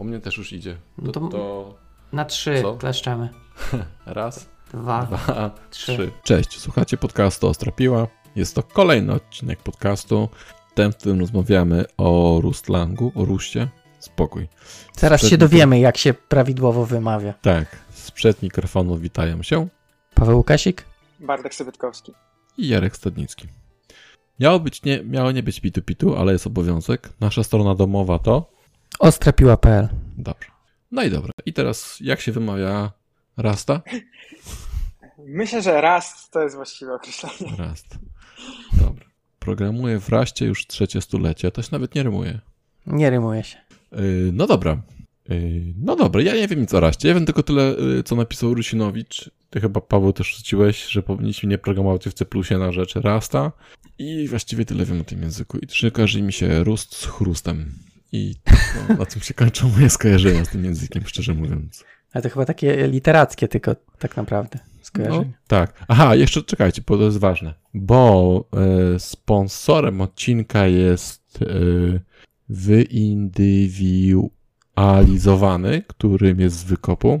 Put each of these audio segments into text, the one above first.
U mnie też już idzie. To, No to- to Na trzy Co? kleszczemy. raz, Dwa. dwa, trzy. trzy. Cześć, słuchacie podcastu Ostra Piła. Jest to kolejny odcinek podcastu. Ten, w którym rozmawiamy o Rustlangu, o Ruście. Spokój. Sprzed się dowiemy, jak się prawidłowo wymawia. Tak, sprzed mikrofonu witają się Paweł Łukasik? Bartek Sobytkowski. i Jarek Stadnicki. Miało, być nie, miało nie być pitu-pitu, ale jest obowiązek. Nasza strona domowa to... Ostrapiła.pl Dobrze. No i dobra. I teraz jak się wymawia Rasta? Myślę, że Rust to jest właściwe określenie. Rast. Dobra. Programuję w Raście już trzecie stulecie. To się nawet nie rymuje. Nie rymuje się. Yy, no dobra. Yy, no dobra, ja nie wiem nic o Raście. Ja wiem tylko tyle, yy, co napisał Rusinowicz. Ty chyba, Paweł, też rzuciłeś, że powinniśmy nie programować w C na rzecz Rasta. I właściwie tyle wiem o tym języku. I że kojarzy mi się Rust z chrustem. I no, na tym się kończą moje skojarzenia z tym językiem, szczerze mówiąc. Ale to chyba takie literackie tylko tak naprawdę No, skojarzenie. tak. Aha, jeszcze czekajcie, bo to jest ważne. Bo e, sponsorem odcinka jest e, wyindywidualizowany, którym jest z wykopu.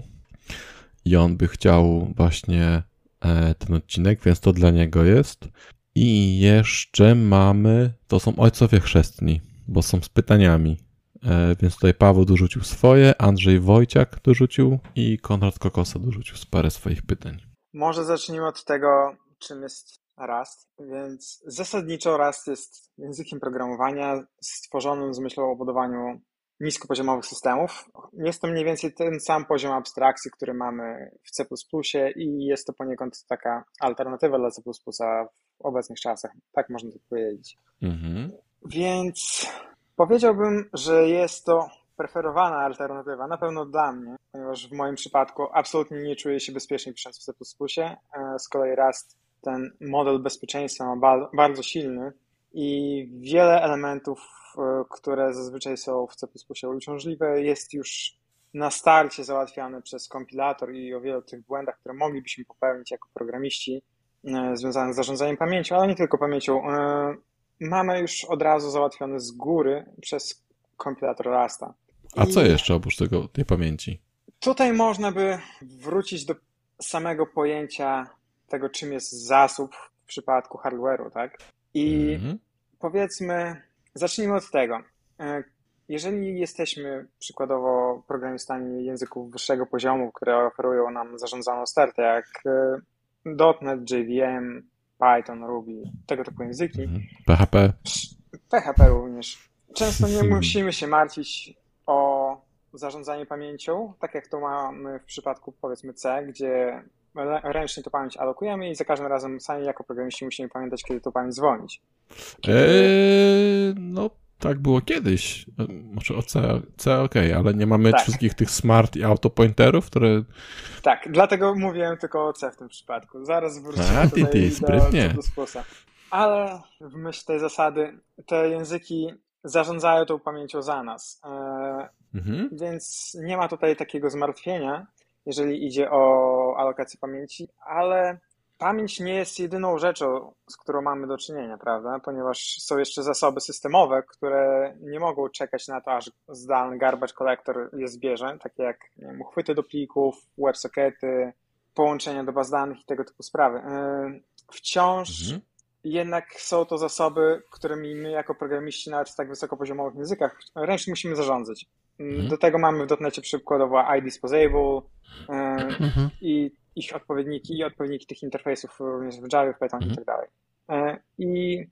I on by chciał właśnie e, ten odcinek, więc to dla niego jest. I jeszcze mamy, to są ojcowie chrzestni, bo są z pytaniami. E, więc tutaj Paweł dorzucił swoje, Andrzej Wojciak dorzucił i Konrad Kokosa dorzucił z parę swoich pytań. Może zacznijmy od tego, czym jest Rust. Więc zasadniczo Rust jest językiem programowania stworzonym z myślą o budowaniu niskopoziomowych systemów. Jest to mniej więcej ten sam poziom abstrakcji, który mamy w C++ i jest to poniekąd taka alternatywa dla C++ w obecnych czasach. Tak można to powiedzieć. Mhm. Więc powiedziałbym, że jest to preferowana alternatywa, na pewno dla mnie, ponieważ w moim przypadku absolutnie nie czuję się bezpiecznie pisząc w C++. E, Z kolei Rust ten model bezpieczeństwa ma ba- bardzo silny i wiele elementów, e, które zazwyczaj są w C++ uciążliwe, jest już na starcie załatwiane przez kompilator i o wielu tych błędach, które moglibyśmy popełnić jako programiści e, związanych z zarządzaniem pamięcią, ale nie tylko pamięcią, mamy już od razu załatwione z góry przez kompilator Rasta. A I co jeszcze oprócz tego, tej pamięci? Tutaj można by wrócić do samego pojęcia tego, czym jest zasób w przypadku hardware'u, tak? I Mhm. powiedzmy, zacznijmy od tego. E, Jeżeli jesteśmy przykładowo programistami języków wyższego poziomu, które oferują nam zarządzaną stertę, jak e, .NET, JVM, Python, Ruby, tego typu języki, Mhm. PHP. PHP również. Często nie Hmm. musimy się martwić o zarządzanie pamięcią, tak jak to mamy w przypadku powiedzmy C, gdzie ręcznie to pamięć alokujemy i za każdym razem sami jako programiści musimy pamiętać, kiedy to pamięć zwolnić. Eee, no, tak było kiedyś. E, Może o C, C ok, ale nie mamy Tak. wszystkich tych smart i autopointerów, które... Tak, dlatego mówiłem tylko o C w tym przypadku. Zaraz wrócimy A, ty, do sprytnie. Ale w myśl tej zasady te języki zarządzają tą pamięcią za nas. E, Mhm. Więc nie ma tutaj takiego zmartwienia, jeżeli idzie o alokację pamięci, ale pamięć nie jest jedyną rzeczą, z którą mamy do czynienia, prawda? Ponieważ są jeszcze zasoby systemowe, które nie mogą czekać na to, aż zdalny garbage collector je zbierze, takie jak wiem, uchwyty do plików, WebSockety, połączenia do baz danych i tego typu sprawy. Yy, Wciąż Mhm. jednak są to zasoby, którymi my jako programiści nawet w tak wysokopoziomowych językach ręcznie musimy zarządzać. Mhm. Do tego mamy w .NETie przykładowo iDisposable Mhm. i ich odpowiedniki i odpowiedniki tych interfejsów również w Java, w Python Mhm. i tak dalej. E, I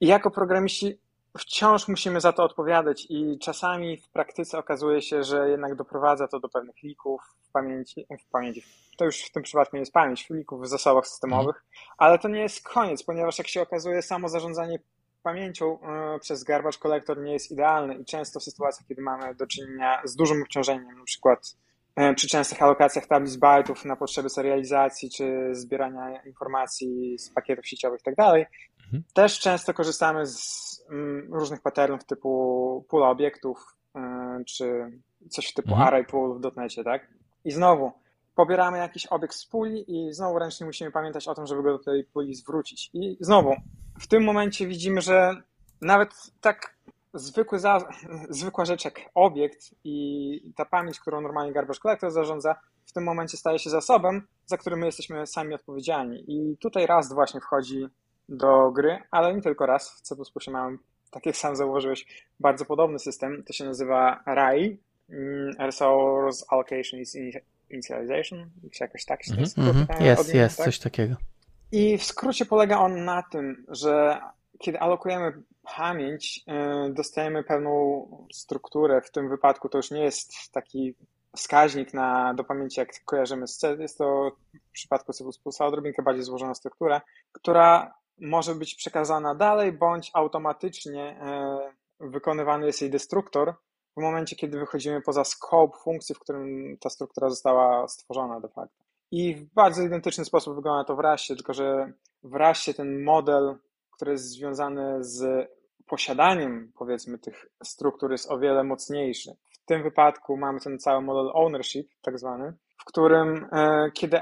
i jako programiści wciąż musimy za to odpowiadać i czasami w praktyce okazuje się, że jednak doprowadza to do pewnych lików w pamięci, w pamięci. To już w tym przypadku nie jest pamięć, lików w zasobach systemowych, ale to nie jest koniec, ponieważ jak się okazuje, samo zarządzanie pamięcią e, przez garbage collector nie jest idealne i często w sytuacjach, kiedy mamy do czynienia z dużym obciążeniem, na przykład e, przy częstych alokacjach tablic bajtów na potrzeby serializacji czy zbierania informacji z pakietów sieciowych i tak dalej, Mhm. też często korzystamy z mm, różnych patternów typu pool obiektów e, czy coś typu Mhm. array pool w .NETie, tak? I znowu pobieramy jakiś obiekt z puli i znowu ręcznie musimy pamiętać o tym, żeby go do tej puli zwrócić. I znowu w tym momencie widzimy, że nawet tak zwykły za, zwykła rzecz jak obiekt i ta pamięć, którą normalnie garbage collector zarządza, w tym momencie staje się zasobem, za który my jesteśmy sami odpowiedzialni. I tutaj raz właśnie wchodzi do gry, ale nie tylko raz. W C++ mamy, tak jak sam zauważyłeś, bardzo podobny system. To się nazywa RAI, mm, Resource Allocation is Initialization, czy jakoś tak się mm -hmm. Jest, jest, tak? coś takiego. I w skrócie polega on na tym, że kiedy alokujemy pamięć, y, dostajemy pewną strukturę. W tym wypadku to już nie jest taki wskaźnik na, do pamięci, jak kojarzymy z C. Jest to w przypadku C++ odrobinkę bardziej złożona struktura, która może być przekazana dalej, bądź automatycznie y, wykonywany jest jej destruktor w momencie, kiedy wychodzimy poza scope funkcji, w którym ta struktura została stworzona de facto. I w bardzo identyczny sposób wygląda to w raście, tylko że w raście ten model który jest związany z posiadaniem, powiedzmy, tych struktur jest o wiele mocniejszy. W tym wypadku mamy ten cały model ownership, tak zwany, w którym, e, kiedy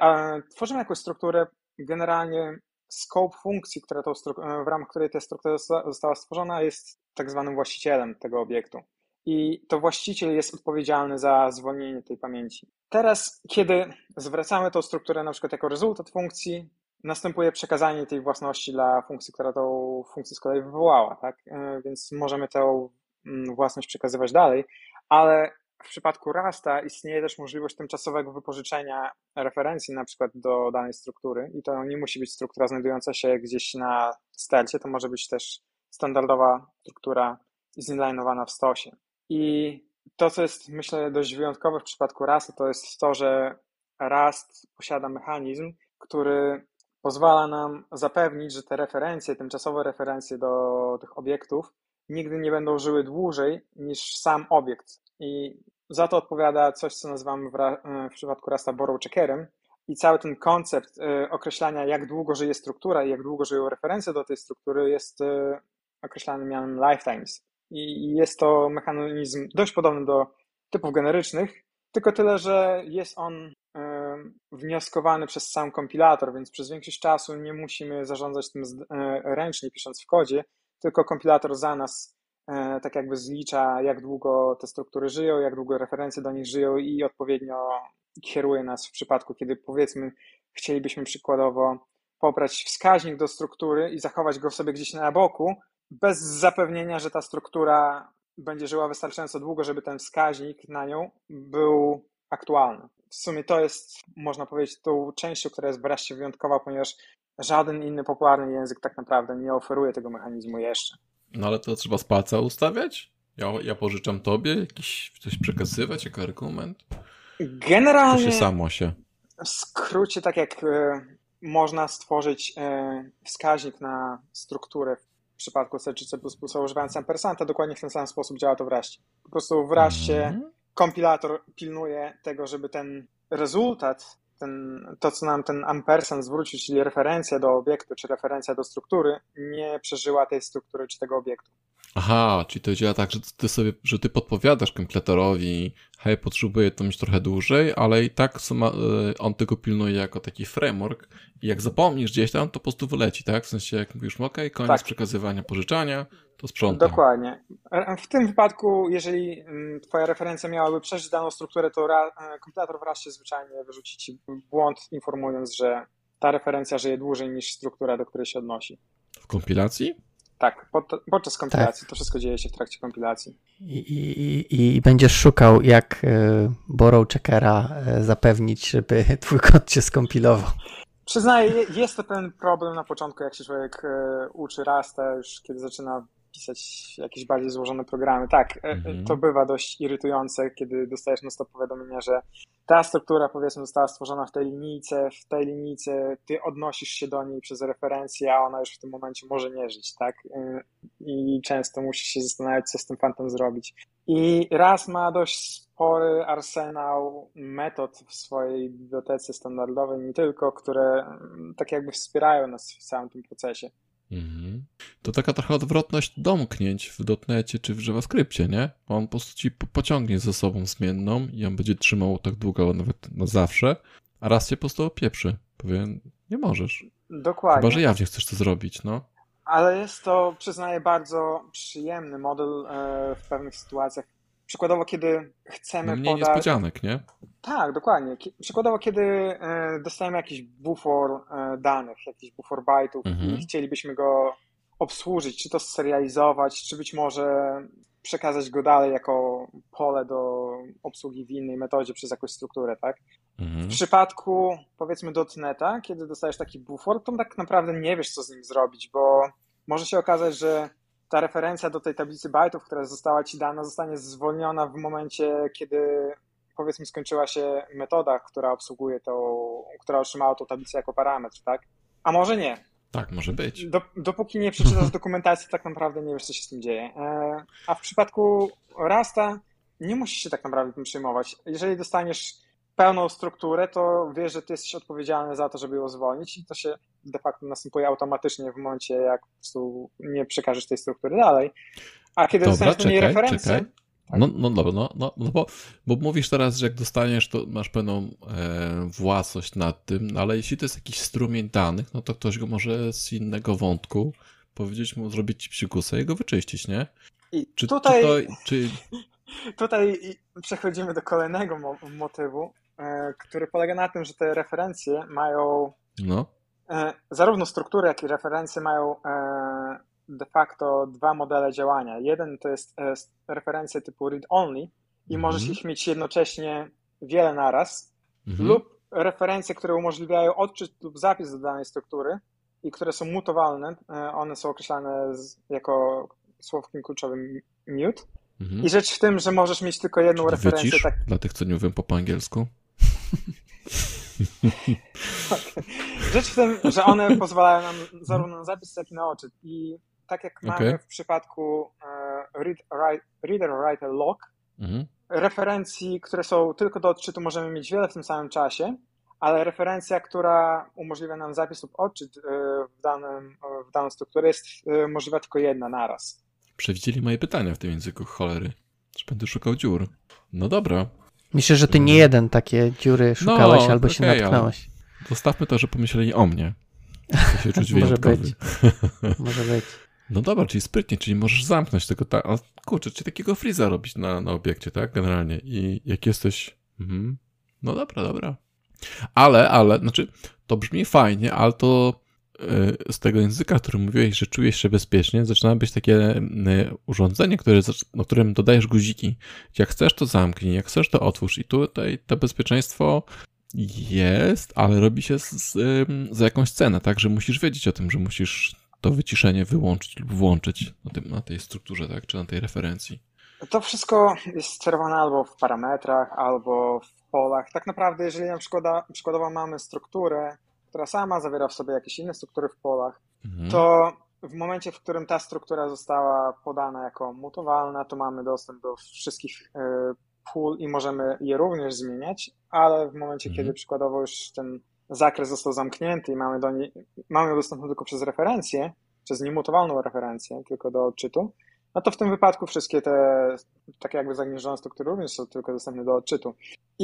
tworzymy jakąś strukturę, generalnie scope funkcji, która to, e, w ramach której ta struktura została stworzona, jest tak zwanym właścicielem tego obiektu. I to właściciel jest odpowiedzialny za zwolnienie tej pamięci. Teraz, kiedy zwracamy tą strukturę na przykład jako rezultat funkcji, następuje przekazanie tej własności dla funkcji, która tą funkcję z kolei wywołała, tak? E, więc możemy tę mm, własność przekazywać dalej, ale w przypadku Rasta istnieje też możliwość tymczasowego wypożyczenia referencji na przykład do danej struktury i to nie musi być struktura znajdująca się gdzieś na stelcie, to może być też standardowa struktura zinlinowana w stosie. I to, co jest myślę dość wyjątkowe w przypadku Rasta, to jest to, że Rust posiada mechanizm, który pozwala nam zapewnić, że te referencje, tymczasowe referencje do tych obiektów nigdy nie będą żyły dłużej niż sam obiekt. I za to odpowiada coś, co nazywamy w, w przypadku Rasta borrow checkerem. I cały ten koncept y, określania, jak długo żyje struktura i jak długo żyją referencje do tej struktury, jest y, określany mianem lifetimes. I jest to mechanizm dość podobny do typów generycznych, tylko tyle, że jest on wnioskowany przez sam kompilator, więc przez większość czasu nie musimy zarządzać tym e, ręcznie, pisząc w kodzie, tylko kompilator za nas e, tak jakby zlicza, jak długo te struktury żyją, jak długo referencje do nich żyją i odpowiednio kieruje nas w przypadku, kiedy powiedzmy chcielibyśmy przykładowo pobrać wskaźnik do struktury i zachować go sobie gdzieś na boku, bez zapewnienia, że ta struktura będzie żyła wystarczająco długo, żeby ten wskaźnik na nią był aktualny. W sumie to jest, można powiedzieć, tą częścią, która jest wreszcie wyjątkowa, ponieważ żaden inny popularny język tak naprawdę nie oferuje tego mechanizmu jeszcze. No ale to trzeba z palca ustawiać? Ja, ja pożyczam tobie jakiś coś przekazywać jako argument? Generalnie. To się samo się. W skrócie, tak jak y, można stworzyć y, wskaźnik na strukturę w przypadku C czy C++ używając ampersanta, dokładnie w ten sam sposób działa to w Raście. Po prostu w Raście mm kompilator pilnuje tego, żeby ten rezultat, ten, to co nam ten ampersand zwrócił, czyli referencja do obiektu, czy referencja do struktury, nie przeżyła tej struktury czy tego obiektu. Aha, czyli to działa tak, że ty sobie, że ty podpowiadasz kompletorowi, hej, potrzebuję to mieć trochę dłużej, ale i tak e, on tego pilnuje jako taki framework i jak zapomnisz gdzieś tam, to po prostu wyleci, tak? W sensie, jak mówisz, ok, koniec tak. przekazywania, pożyczania, to sprzątam. Dokładnie. W tym wypadku, jeżeli mm, twoja referencja miałaby przeżyć daną strukturę, to e, kompilator w razie zwyczajnie wyrzuci ci błąd, informując, że ta referencja żyje dłużej niż struktura, do której się odnosi. W kompilacji? Tak, pod, podczas kompilacji. Tak. To wszystko dzieje się w trakcie kompilacji. I, i, i będziesz szukał, jak y, borrow checkera y, zapewnić, żeby twój kod się skompilował. Przyznaję, jest to ten problem na początku, jak się człowiek y, uczy Rasta, już kiedy zaczyna pisać jakieś bardziej złożone programy. Tak, e, mhm. to bywa dość irytujące, kiedy dostajesz na stop powiadomienia, że ta struktura powiedzmy została stworzona w tej linijce, w tej linijce ty odnosisz się do niej przez referencję, a ona już w tym momencie może nie żyć, tak? E, I często musisz się zastanawiać, co z tym fantem zrobić. I raz ma dość spory arsenał metod w swojej bibliotece standardowej, nie tylko, które mm, tak jakby wspierają nas w całym tym procesie. Mhm. To taka trochę odwrotność domknięć w dotnecie czy w JavaScriptie, nie? On po prostu ci pociągnie ze sobą zmienną i on będzie trzymał tak długo, nawet na zawsze, a raz cię po prostu opieprzy. Powie, nie możesz. Dokładnie. Chyba, że jawnie chcesz to zrobić, no. ale jest to, przyznaję, bardzo przyjemny model e, w pewnych sytuacjach. Przykładowo, kiedy chcemy mniej podać... niespodzianek, nie? Tak, dokładnie. Przykładowo, kiedy e, dostajemy jakiś bufor e, danych, jakiś bufor bajtów Mhm. i chcielibyśmy go obsłużyć, czy to serializować, czy być może przekazać go dalej jako pole do obsługi w innej metodzie przez jakąś strukturę, tak? Mhm. W przypadku powiedzmy dotneta, kiedy dostajesz taki bufor, to tak naprawdę nie wiesz, co z nim zrobić, bo może się okazać, że ta referencja do tej tablicy bajtów, która została ci dana, zostanie zwolniona w momencie, kiedy powiedzmy skończyła się metoda, która obsługuje tą, która otrzymała tą tablicę jako parametr, tak? A może nie. Tak, może być. Do, dopóki nie przeczytasz dokumentacji, tak naprawdę nie wiesz, co się z tym dzieje. E, A w przypadku Rasta nie musisz się tak naprawdę tym przejmować. Jeżeli dostaniesz pełną strukturę, to wiesz, że ty jesteś odpowiedzialny za to, żeby ją zwolnić i to się de facto następuje automatycznie w momencie, jak po prostu nie przekażesz tej struktury dalej. A kiedy Dobra, dostaniesz do niej czekaj, referencję, czekaj. No, no dobra, no, no, no bo, bo mówisz teraz, że jak dostaniesz, to masz pewną e, własność nad tym, no ale jeśli to jest jakiś strumień danych, no to ktoś go może z innego wątku powiedzieć mu, zrobić ci psikusa i go wyczyścić, nie? i Czy, tutaj, czy, to, czy tutaj przechodzimy do kolejnego mo- motywu, który polega na tym, że te referencje mają no, E, Zarówno struktury, jak i referencje mają e, de facto dwa modele działania. Jeden to jest e, referencje typu read-only i Mhm. możesz ich mieć jednocześnie wiele naraz, mhm. lub referencje, które umożliwiają odczyt lub zapis do danej struktury i które są mutowalne. E, One są określane jako słowkiem kluczowym mute. mhm. I rzecz w tym, że możesz mieć tylko jedną referencję. wycisz, Tak, dla tych, co nie mówią po, po Rzecz w tym, że one pozwalają nam zarówno na zapis, jak i na odczyt. I tak jak mamy Okej. w przypadku e, read, write, reader, writer, lock, Mhm. referencji, które są tylko do odczytu, możemy mieć wiele w tym samym czasie, ale referencja, która umożliwia nam zapis lub odczyt e, w, danym, w daną strukturę, jest e, możliwa tylko jedna naraz. Przewidzieli moje pytania w tym języku, cholery. Że będę szukał dziur. No dobra, Myślę, że ty nie jeden takie dziury szukałeś albo się No, okej, ale- natknąłeś. zostawmy to, że pomyśleli o mnie. Chcę się czuć Może być. Może być. No dobra, czyli sprytnie, czyli możesz zamknąć tego tak. A kurczę, czy takiego freeza robić na, na obiekcie, tak? Generalnie. I jak jesteś. Mhm. No dobra, dobra. Ale, ale, znaczy, to brzmi fajnie, ale to z tego języka, który mówiłeś, że czujesz się bezpiecznie, zaczyna być takie y, urządzenie, które, no, którym dodajesz guziki. Jak chcesz, to zamknij, jak chcesz, to otwórz. I tutaj to bezpieczeństwo jest, ale robi się za jakąś cenę, tak? Że musisz wiedzieć o tym, że musisz to wyciszenie wyłączyć lub włączyć na, tym, na tej strukturze, tak? Czy na tej referencji. To wszystko jest sterowane albo w parametrach, albo w polach. Tak naprawdę, jeżeli na przykład przykładowo mamy strukturę, która sama zawiera w sobie jakieś inne struktury w polach, Mhm. to w momencie, w którym ta struktura została podana jako mutowalna, to mamy dostęp do wszystkich y, pól i możemy je również zmieniać, ale w momencie, Mhm. kiedy przykładowo już ten zakres został zamknięty i mamy, do niej, mamy ją dostępną tylko przez referencję, przez niemutowalną referencję, tylko do odczytu, no to w tym wypadku wszystkie te takie jakby zagnieżdżone struktury również są tylko dostępne do odczytu.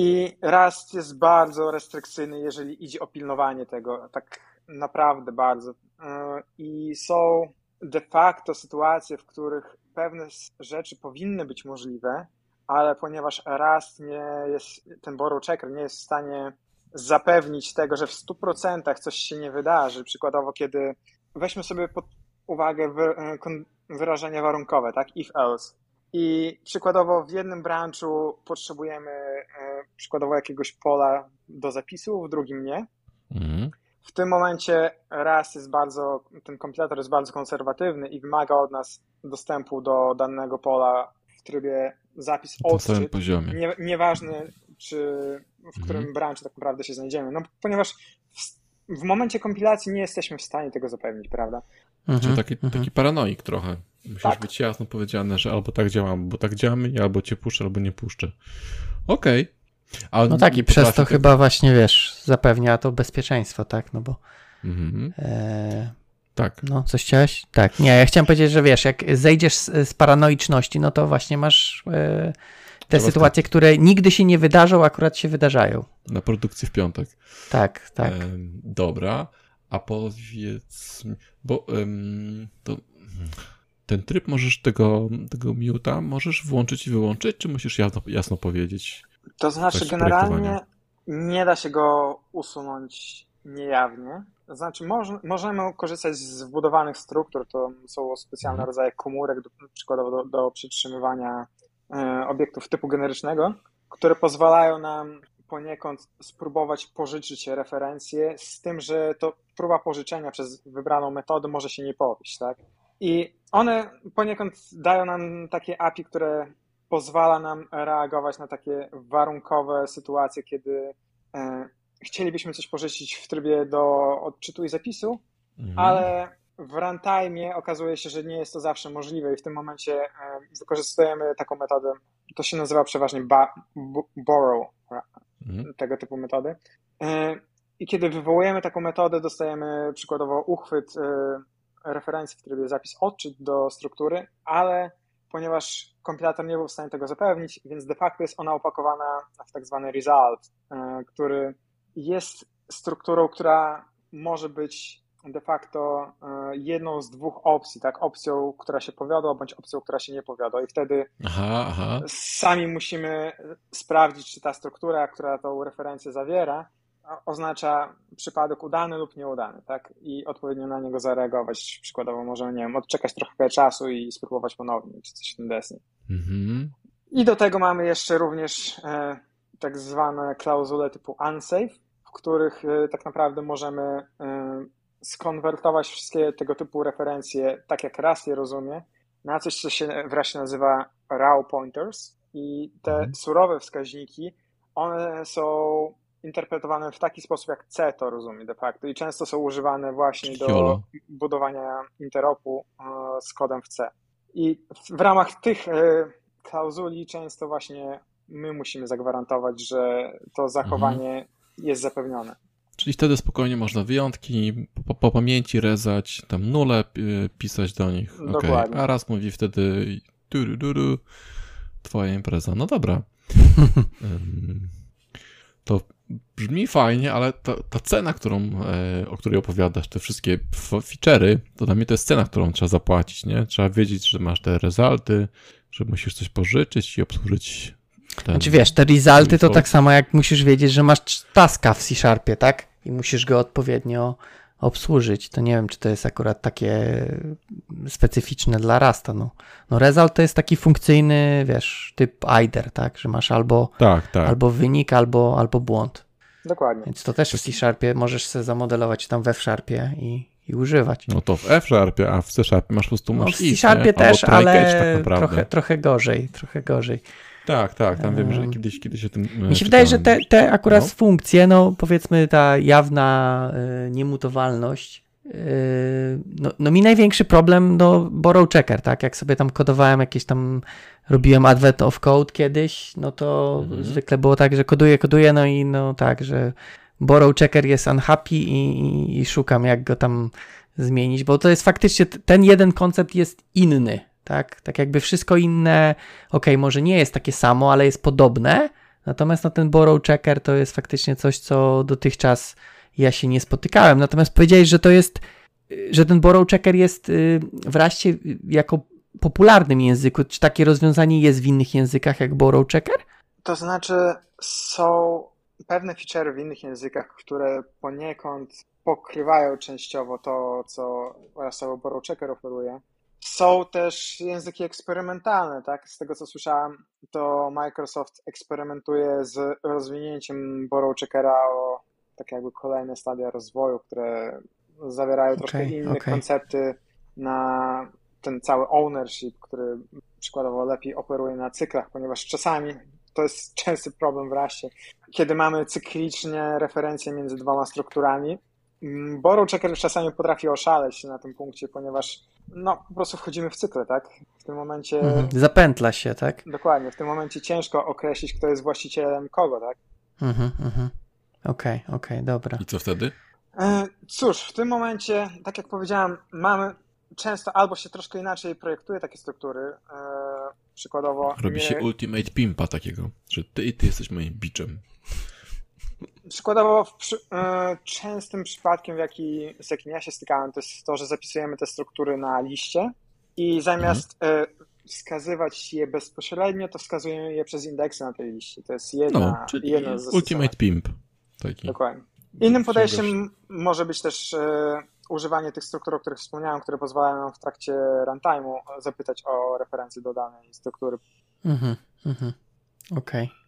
I Rust jest bardzo restrykcyjny, jeżeli idzie o pilnowanie tego, tak naprawdę bardzo. Yy, I są de facto sytuacje, w których pewne rzeczy powinny być możliwe, ale ponieważ Rust nie jest, ten borrow checker nie jest w stanie zapewnić tego, że w 100% coś się nie wydarzy. Przykładowo, kiedy weźmy sobie pod uwagę kon- wyrażenia warunkowe, tak? If else. I przykładowo w jednym branchu potrzebujemy e, przykładowo jakiegoś pola do zapisu, w drugim nie. Mhm. W tym momencie raz jest bardzo, ten kompilator jest bardzo konserwatywny i wymaga od nas dostępu do danego pola w trybie zapis odczyt. poziomie. Nie, nieważne, czy w którym Mhm. branchu tak naprawdę się znajdziemy. No, ponieważ w, momencie kompilacji nie jesteśmy w stanie tego zapewnić, prawda? Czyli Mhm, taki, mhm. taki paranoik trochę. Musisz Tak. być jasno powiedziane, że albo tak działam, albo tak działamy, i albo cię puszczę, albo nie puszczę. Okej. A No tak, i przez to chyba właśnie, wiesz, zapewnia to bezpieczeństwo, tak? No bo Mhm. e, Tak. no, coś chciałeś? Tak, nie, ja chciałem powiedzieć, że wiesz, jak zejdziesz z, z paranoiczności, no to właśnie masz e, te Trzeba sytuacje, które nigdy się nie wydarzą, akurat się wydarzają. Na produkcji w piątek. Tak, tak. Em, dobra. A powiedz bo um, to, ten tryb możesz tego, tego muta możesz włączyć i wyłączyć, czy musisz jasno, jasno powiedzieć? To znaczy, generalnie nie da się go usunąć niejawnie. To znaczy, moż, możemy korzystać z wbudowanych struktur, to są specjalne mhm. rodzaje komórek, do, przykładowo do, do przytrzymywania e, obiektów typu generycznego, które pozwalają nam poniekąd spróbować pożyczyć referencje, z tym, że to próba pożyczenia przez wybraną metodę może się nie powieść, tak? I one poniekąd dają nam takie API, które pozwala nam reagować na takie warunkowe sytuacje, kiedy e, chcielibyśmy coś pożyczyć w trybie do odczytu i zapisu, mhm. ale w runtime okazuje się, że nie jest to zawsze możliwe i w tym momencie e, wykorzystujemy taką metodę, to się nazywa przeważnie borrow, mhm. tego typu metody. E, I kiedy wywołujemy taką metodę, dostajemy przykładowo uchwyt referencji w trybie zapis odczyt do struktury, ale ponieważ kompilator nie był w stanie tego zapewnić, więc de facto jest ona opakowana w tak zwany result, e, który jest strukturą, która może być de facto e, jedną z dwóch opcji, tak? Opcją, która się powiodła, bądź opcją, która się nie powiodła. I wtedy aha, aha. sami musimy sprawdzić, czy ta struktura, która tą referencję zawiera, oznacza przypadek udany lub nieudany, tak? I odpowiednio na niego zareagować. Przykładowo możemy, nie wiem, odczekać trochę czasu i spróbować ponownie, czy coś w tym deseń. Mhm. I do tego mamy jeszcze również e, tak zwane klauzule typu unsafe, w których e, tak naprawdę możemy skonwertować wszystkie tego typu referencje, tak jak raz je rozumie, na coś, co się wreszcie nazywa raw pointers i te mhm. surowe wskaźniki, one są interpretowane w taki sposób, jak C to rozumie de facto i często są używane właśnie do budowania interopu e, z kodem w C. I w ramach tych e, klauzuli często właśnie my musimy zagwarantować, że to zachowanie mhm. jest zapewnione. Czyli wtedy spokojnie można wyjątki po, po pamięci rezać, tam nule pisać do nich. Okay. A raz mówi wtedy duru, duru, twoja impreza. No dobra. to brzmi fajnie, ale ta, ta cena, którą, e, o której opowiadasz, te wszystkie feature'y, to dla mnie to jest cena, którą trzeba zapłacić, nie? Trzeba wiedzieć, że masz te rezulty, że musisz coś pożyczyć i obsłużyć ten... Znaczy wiesz, te resulty to tak samo jak musisz wiedzieć, że masz taska w C-Sharpie, tak? I musisz go odpowiednio obsłużyć. To nie wiem, czy to jest akurat takie specyficzne dla Rasta. No, no result to jest taki funkcyjny, wiesz, typ IDER, tak? Że masz albo, tak, tak. albo wynik, albo, albo błąd. Dokładnie. Więc to też w C-Sharpie możesz sobie zamodelować tam we F-Sharpie i, i używać. No to w F-Sharpie, a w C-Sharpie masz po prostu masz no w C-Sharpie też, ale tak trochę, trochę gorzej, trochę gorzej. Tak, tak, tam wiem, że kiedyś, kiedyś o tym. Mi się czytałem. wydaje, że te, te akurat no. funkcje, no powiedzmy ta jawna y, niemutowalność, y, no, no, mi największy problem, no borrow checker, tak, jak sobie tam kodowałem jakieś tam, robiłem advent of code kiedyś, no to mhm. zwykle było tak, że koduję, koduję, no i no tak, że borrow checker jest unhappy i, i, i szukam jak go tam zmienić, bo to jest faktycznie, ten jeden koncept jest inny, tak? Tak jakby wszystko inne, ok, może nie jest takie samo, ale jest podobne, natomiast no, ten borrow checker to jest faktycznie coś, co dotychczas ja się nie spotykałem. Natomiast powiedziałeś, że to jest, że ten borrow checker jest y, wreszcie jako popularnym języku. Czy takie rozwiązanie jest w innych językach jak borrow checker? To znaczy są pewne featurey w innych językach, które poniekąd pokrywają częściowo to, co Rasowo Borrow Checker oferuje. Są też języki eksperymentalne, tak? Z tego co słyszałem, to Microsoft eksperymentuje z rozwinięciem Borrow Checkera o tak jakby kolejne stadia rozwoju, które zawierają okay, troszkę inne okay. koncepty na ten cały ownership, który przykładowo lepiej operuje na cyklach, ponieważ czasami to jest częsty problem w rasie, kiedy mamy cyklicznie referencje między dwoma strukturami, Borrow Checker czasami potrafi oszaleć na tym punkcie, ponieważ no, po prostu wchodzimy w cykle, tak? W tym momencie... Mhm. Zapętla się, tak? Dokładnie. W tym momencie ciężko określić, kto jest właścicielem kogo, tak? Mhm, mhm. Okej, okay, okej, okay, dobra. I co wtedy? E, cóż, w tym momencie, tak jak powiedziałem, mamy często albo się troszkę inaczej projektuje takie struktury, e, przykładowo... Robi się ultimate pimpa takiego, że ty i ty jesteś moim biczem. Przykładowo przy, y, częstym przypadkiem, w jaki, z jakim ja się stykałem, to jest to, że zapisujemy te struktury na liście i zamiast y, wskazywać je bezpośrednio, to wskazujemy je przez indeksy na tej liście. To jest jedna, no, czyli jedna z Ultimate Pimp. Taki. Dokładnie. Innym podejściem może być też y, używanie tych struktur, o których wspomniałem, które pozwalają nam w trakcie runtime'u zapytać o referencje do danej struktury. Mhm, mhm. Okej. Okay.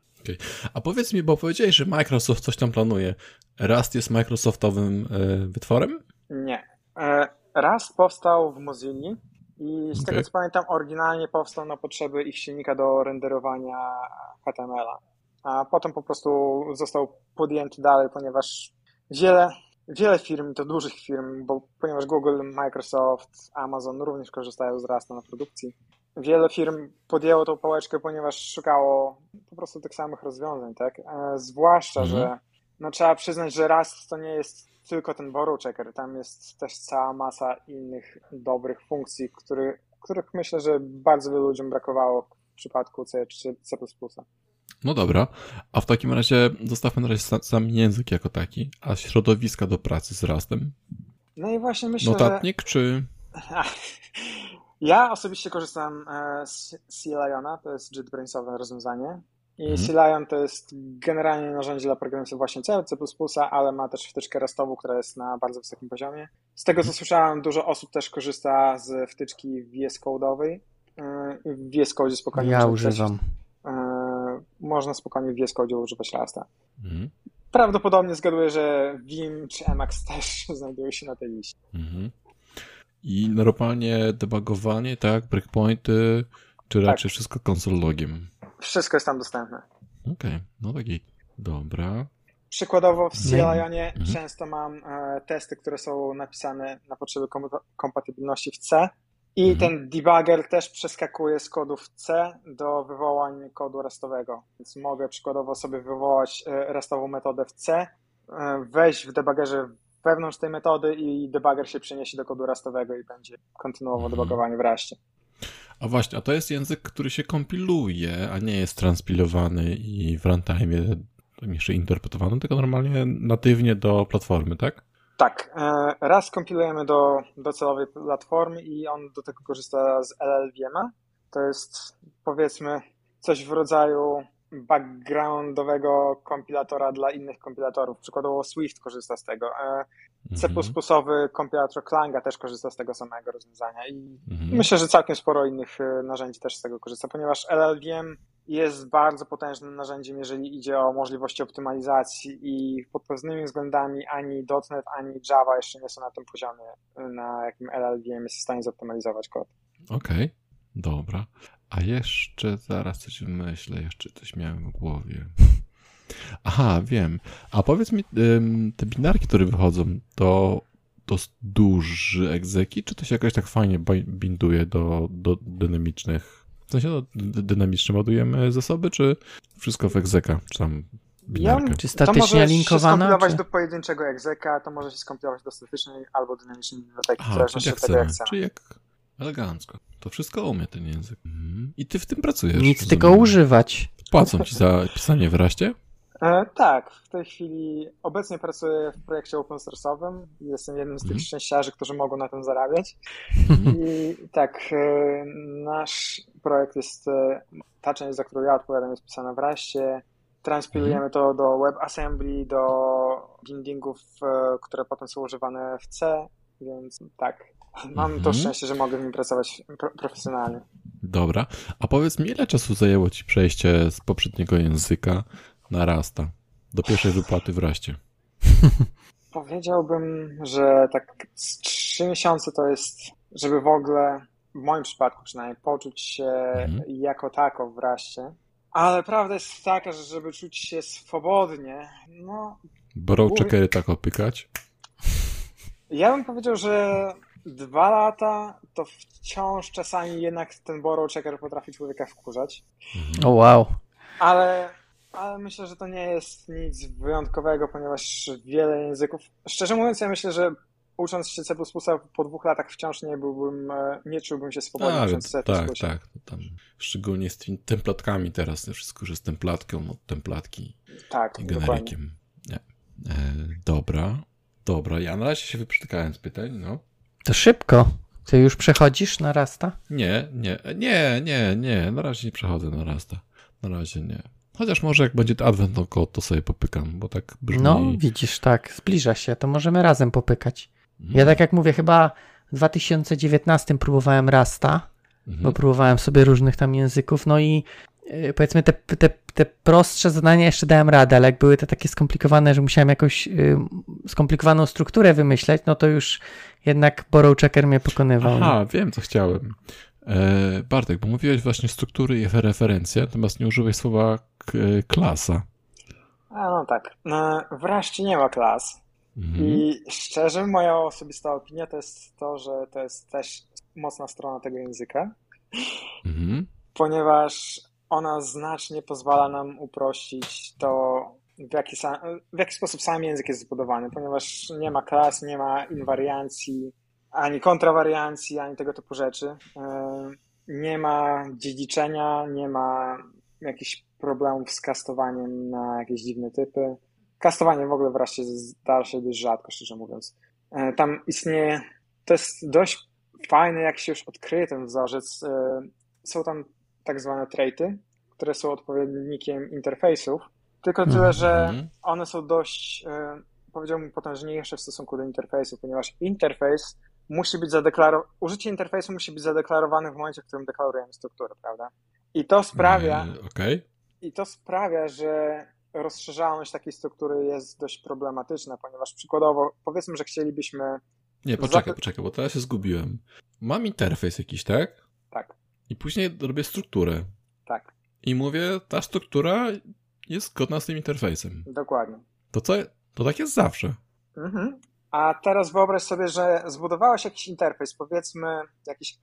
A powiedz mi, bo powiedziałeś, że Microsoft coś tam planuje. Rust jest Microsoftowym e, wytworem? Nie. E, Rust powstał w Mozilla i z okay. tego co pamiętam, oryginalnie powstał na potrzeby ich silnika do renderowania HTML-a. A potem po prostu został podjęty dalej, ponieważ wiele, wiele firm, to dużych firm, bo ponieważ Google, Microsoft, Amazon również korzystają z Rusta na produkcji, wiele firm podjęło tą pałeczkę, ponieważ szukało po prostu tych samych rozwiązań, tak? E, zwłaszcza, mhm. że no, trzeba przyznać, że Rust to nie jest tylko ten borrow checker, tam jest też cała masa innych dobrych funkcji, który, których myślę, że bardzo wielu ludziom brakowało w przypadku C czy C++. No dobra, a w takim razie zostawmy na razie sam język jako taki, a środowiska do pracy z Rustem? No i właśnie myślę, Notatnik że... czy... Ja osobiście korzystam e, z C-Liona, to jest JetBrainsowe rozwiązanie. I mhm. C-Lion to jest generalnie narzędzie dla programistów właśnie C, C++, ale ma też wtyczkę rastową, która jest na bardzo wysokim poziomie. Z tego co mhm. słyszałem, dużo osób też korzysta z wtyczki VS Code'owej. E, w VS Code spokojnie Ja używam. E, można spokojnie w VS Code używać Rasta. Mhm. Prawdopodobnie zgaduję, że Vim czy Emacs też znajdują się na tej liście. Mhm. I normalnie debugowanie, tak? Breakpointy, czy raczej tak. wszystko konsologiem? Wszystko jest tam dostępne. Okej, okay. no taki. Dobra. Przykładowo w CLionie mhm. często mam e, testy, które są napisane na potrzeby kom kompatybilności w C i mhm. ten debugger też przeskakuje z kodów C do wywołań kodu restowego. Więc mogę przykładowo sobie wywołać e, restową metodę w C, e, wejść w debuggerze wewnątrz tej metody i debugger się przeniesie do kodu rastowego i będzie kontynuował mhm. debugowanie w raście. A właśnie, a to jest język, który się kompiluje, a nie jest transpilowany i w runtime jeszcze interpretowany, tylko normalnie natywnie do platformy, tak? Tak. E, raz kompilujemy do docelowej platformy i on do tego korzysta z LLVM-a. To jest powiedzmy coś w rodzaju backgroundowego kompilatora dla innych kompilatorów. Przykładowo Swift korzysta z tego. E, C++ mhm. kompilator Klanga też korzysta z tego samego rozwiązania i mhm. myślę, że całkiem sporo innych e, narzędzi też z tego korzysta, ponieważ LLVM jest bardzo potężnym narzędziem, jeżeli idzie o możliwości optymalizacji i pod pewnymi względami ani .NET, ani Java jeszcze nie są na tym poziomie, na jakim LLVM jest w stanie zoptymalizować kod. Okej, okay. dobra. A jeszcze zaraz coś myślę, jeszcze coś miałem w głowie. Aha, wiem. A powiedz mi, te binarki, które wychodzą, to to duży egzeki, czy to się jakoś tak fajnie binduje do, do dynamicznych? W sensie no, dynamicznie ładujemy zasoby, czy wszystko w egzeka, czy tam binarkę? Ja, czy statycznie to może linkowana? To skompilować czy... do pojedynczego egzeka, to może się skompilować do statycznej albo dynamicznej biblioteki, w zależności od tego, jak chcemy. Czyli jak elegancko. To wszystko umie ten język. Mhm. I ty w tym pracujesz. Nic tylko używać. Płacą ci za pisanie w raście? E, tak, w tej chwili obecnie pracuję w projekcie open source'owym. Jestem jednym z tych mm. szczęściarzy, którzy mogą na tym zarabiać. Mhm. I tak, e, nasz projekt jest, e, ta część, za którą ja odpowiadam, jest pisana w raście. Transpilujemy mm. to do WebAssembly, do bindingów, e, które potem są używane w C, więc tak, Mam to mhm. szczęście, że mogę w nim pracować pro profesjonalnie. Dobra. A powiedz mi, ile czasu zajęło ci przejście z poprzedniego języka na Rasta do pierwszej wypłaty w Raście? Powiedziałbym, że tak z trzy miesiące to jest, żeby w ogóle, w moim przypadku przynajmniej, poczuć się mhm. jako tako w Raście. Ale prawda jest taka, że żeby czuć się swobodnie, no... Borrow checkery tak opykać? Ja bym powiedział, że dwa lata, to wciąż czasami jednak ten borrow checker potrafi człowieka wkurzać. O oh, wow. Ale, ale myślę, że to nie jest nic wyjątkowego, ponieważ wiele języków. Szczerze mówiąc, ja myślę, że ucząc się C++ po dwóch latach wciąż nie byłbym, e, nie czułbym się swobodnie A, ucząc C++. Tak, tak. Tam, szczególnie z tymi templatkami teraz, wszystko, że z templatką od templatki tak, i generikiem. Nie. E, dobra. Dobra, ja na razie się wyprztykałem z pytań, no. To szybko. Ty już przechodzisz na Rasta? Nie, nie, nie, nie, nie. Na razie nie przechodzę na Rasta. Na razie nie. Chociaż może jak będzie Advent no Code, to sobie popykam, bo tak brzmi... No, widzisz, tak, zbliża się, to możemy razem popykać. Mhm. Ja tak jak mówię, chyba w 2019 próbowałem Rasta, Mhm. bo próbowałem sobie różnych tam języków, no i powiedzmy te, te, te prostsze zadania jeszcze dałem radę, ale jak były te takie skomplikowane, że musiałem jakąś yy, skomplikowaną strukturę wymyśleć, no to już jednak Borrow Checker mnie pokonywał. Aha, wiem, co chciałem. E, Bartek, bo mówiłeś właśnie struktury i referencje, natomiast nie użyłeś słowa k- klasa. A no tak. E, Wreszcie nie ma klas. Mhm. I szczerze, moja osobista opinia to jest to, że to jest też mocna strona tego języka, Mhm. ponieważ ona znacznie pozwala nam uprościć to, w jaki, sa- w jaki sposób sam język jest zbudowany, ponieważ nie ma klas, nie ma inwariancji, ani kontrawariancji, ani tego typu rzeczy. E, Nie ma dziedziczenia, nie ma jakichś problemów z kastowaniem na jakieś dziwne typy. Kastowanie w ogóle wreszcie zdarza się dość rzadko, szczerze mówiąc. E, Tam istnieje, to jest dość fajne, jak się już odkryje ten wzorzec. E, Są tam tak zwane traity, które są odpowiednikiem interfejsów, tylko tyle, że Mhm. one są dość, e, powiedziałbym, potężniejsze w stosunku do interfejsu, ponieważ interfejs musi być zadeklarowany, użycie interfejsu musi być zadeklarowane w momencie, w którym deklarujemy strukturę, prawda? I to sprawia, E, Okej. i to sprawia, że rozszerzalność takiej struktury jest dość problematyczna, ponieważ przykładowo, powiedzmy, że chcielibyśmy, Nie, poczekaj, poczekaj, bo teraz się zgubiłem. Mam interfejs jakiś, tak? tak, I później robię strukturę. tak, I mówię, ta struktura jest zgodna z tym interfejsem. dokładnie. To co? To tak jest zawsze. Mhm. A teraz wyobraź sobie, że zbudowałeś jakiś interfejs, powiedzmy jakiś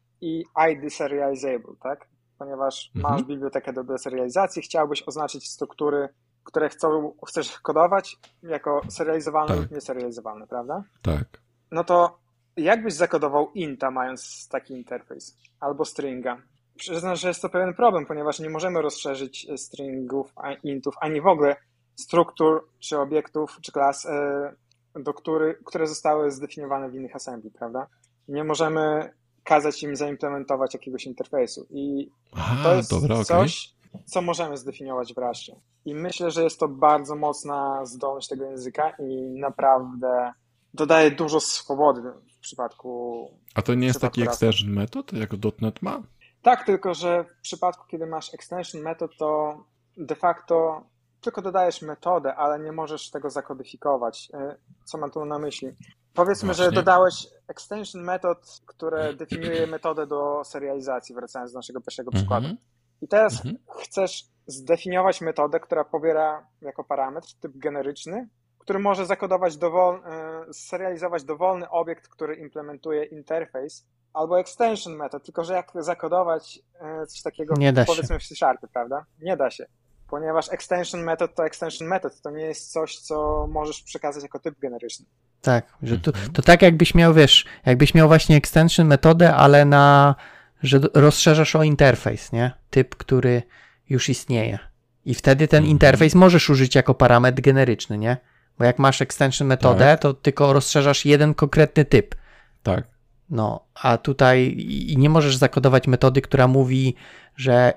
ID serializable, tak? Ponieważ Mhm. masz bibliotekę do deserializacji, chciałbyś oznaczyć struktury, które chcą, chcesz kodować jako serializowalne Tak. lub nieserializowalne, prawda? Tak. No to jakbyś zakodował inta mając taki interfejs? Albo stringa? Przyznam, że jest to pewien problem, ponieważ nie możemy rozszerzyć e, stringów, intów, ani w ogóle struktur, czy obiektów, czy klas, e, do który, które zostały zdefiniowane w innych assembly, prawda? Nie możemy kazać im zaimplementować jakiegoś interfejsu. I Aha, to jest dobra, coś, co możemy zdefiniować w Rushie. I myślę, że jest to bardzo mocna zdolność tego języka i naprawdę dodaje dużo swobody w przypadku. A to nie jest taki extension method, jak .NET ma? Tak, tylko że w przypadku, kiedy masz extension method, to de facto tylko dodajesz metodę, ale nie możesz tego zakodyfikować. E, Co mam tu na myśli? Powiedzmy, że Właśnie. dodałeś extension method, które definiuje metodę do serializacji, wracając do naszego pierwszego przykładu. Mhm. I teraz Mhm. chcesz zdefiniować metodę, która pobiera jako parametr typ generyczny, który może zakodować dowol, e, serializować dowolny obiekt, który implementuje interfejs, albo extension method, tylko że jak zakodować e, coś takiego Nie da się. powiedzmy w C-Sharpie, prawda? Nie da się. Ponieważ extension method to extension method, to nie jest coś, co możesz przekazać jako typ generyczny. Tak, że to, to tak jakbyś miał, wiesz, jakbyś miał właśnie extension metodę, ale na, że rozszerzasz o interfejs, nie? Typ, który już istnieje. I wtedy ten Mhm. interfejs możesz użyć jako parametr generyczny, nie? Bo jak masz extension metodę, Tak. to tylko rozszerzasz jeden konkretny typ. Tak. No, a tutaj nie możesz zakodować metody, która mówi, że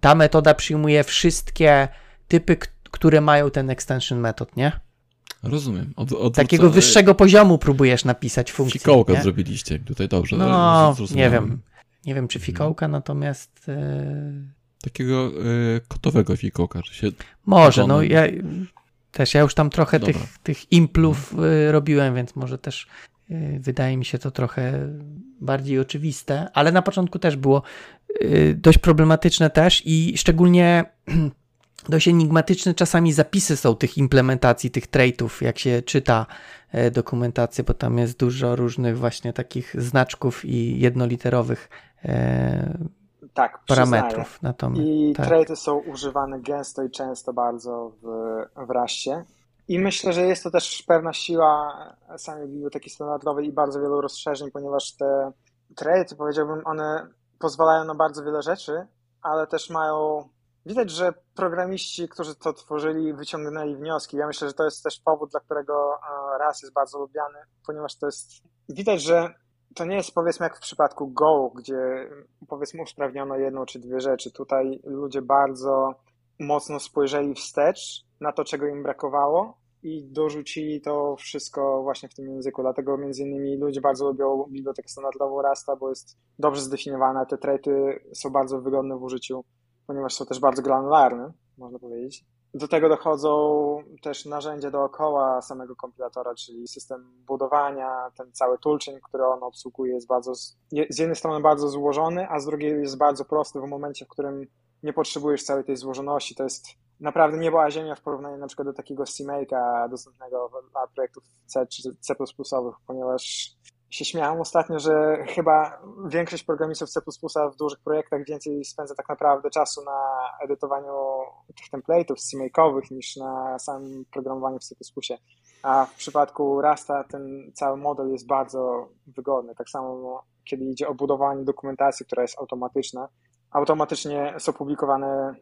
ta metoda przyjmuje wszystkie typy, które mają ten extension metod, nie? Rozumiem. Od, od, Takiego wyższego poziomu próbujesz napisać funkcję. Fikołka nie? zrobiliście tutaj dobrze. No, zrozumiałem. nie wiem. Nie wiem, czy Mhm. fikołka, natomiast e, Takiego y, kotowego fikołka, że się... może, no ja też, ja już tam trochę Dobra. tych, tych implów e, robiłem, więc może też e, wydaje mi się to trochę bardziej oczywiste, ale na początku też było e, dość problematyczne też i szczególnie dość enigmatyczne czasami zapisy są tych implementacji, tych traitów, jak się czyta e, dokumentację, bo tam jest dużo różnych właśnie takich znaczków i jednoliterowych e, Tak, przyznaję. parametrów. Natomiast, I tak. traity są używane gęsto i często bardzo w, w Raście. I myślę, że jest to też pewna siła samej biblioteki standardowej i bardzo wielu rozszerzeń, ponieważ te traity, powiedziałbym, one pozwalają na bardzo wiele rzeczy, ale też mają widać, że programiści, którzy to tworzyli, wyciągnęli wnioski. Ja myślę, że to jest też powód, dla którego e, RAS jest bardzo lubiany, ponieważ to jest, widać, że to nie jest powiedzmy jak w przypadku Go, gdzie powiedzmy usprawniono jedną czy dwie rzeczy. Tutaj ludzie bardzo mocno spojrzeli wstecz na to, czego im brakowało i dorzucili to wszystko właśnie w tym języku. Dlatego między innymi ludzie bardzo lubią bibliotekę standardową Rasta, bo jest dobrze zdefiniowana. Te traity są bardzo wygodne w użyciu, ponieważ są też bardzo granularne, można powiedzieć. Do tego dochodzą też narzędzia dookoła samego kompilatora, czyli system budowania, ten cały toolchain, który on obsługuje jest bardzo, z jednej strony bardzo złożony, a z drugiej jest bardzo prosty w momencie, w którym nie potrzebujesz całej tej złożoności. To jest naprawdę niebo a ziemia w porównaniu na przykład do takiego CMake'a dostępnego dla projektów C czy C++, ponieważ się śmiałem ostatnio, że chyba większość programistów C++ w dużych projektach więcej spędza tak naprawdę czasu na edytowaniu tych template'ów CMake'owych niż na samym programowaniu w C++. A w przypadku Rasta ten cały model jest bardzo wygodny. Tak samo kiedy idzie o budowanie dokumentacji, która jest automatyczna, automatycznie są publikowane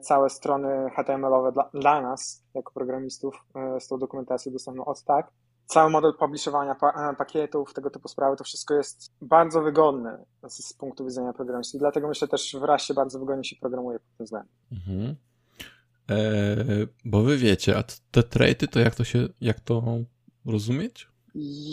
całe strony HTML-owe dla, dla nas, jako programistów, e, z tą dokumentacją dostępną od tak. Cały model publiszowania pa, e, pakietów, tego typu sprawy, to wszystko jest bardzo wygodne z, z punktu widzenia programisty. Dlatego myślę też w rasie bardzo wygodnie się programuje pod tym względem. Mhm. Eee, bo wy wiecie, a te traity to jak to się, jak to rozumieć?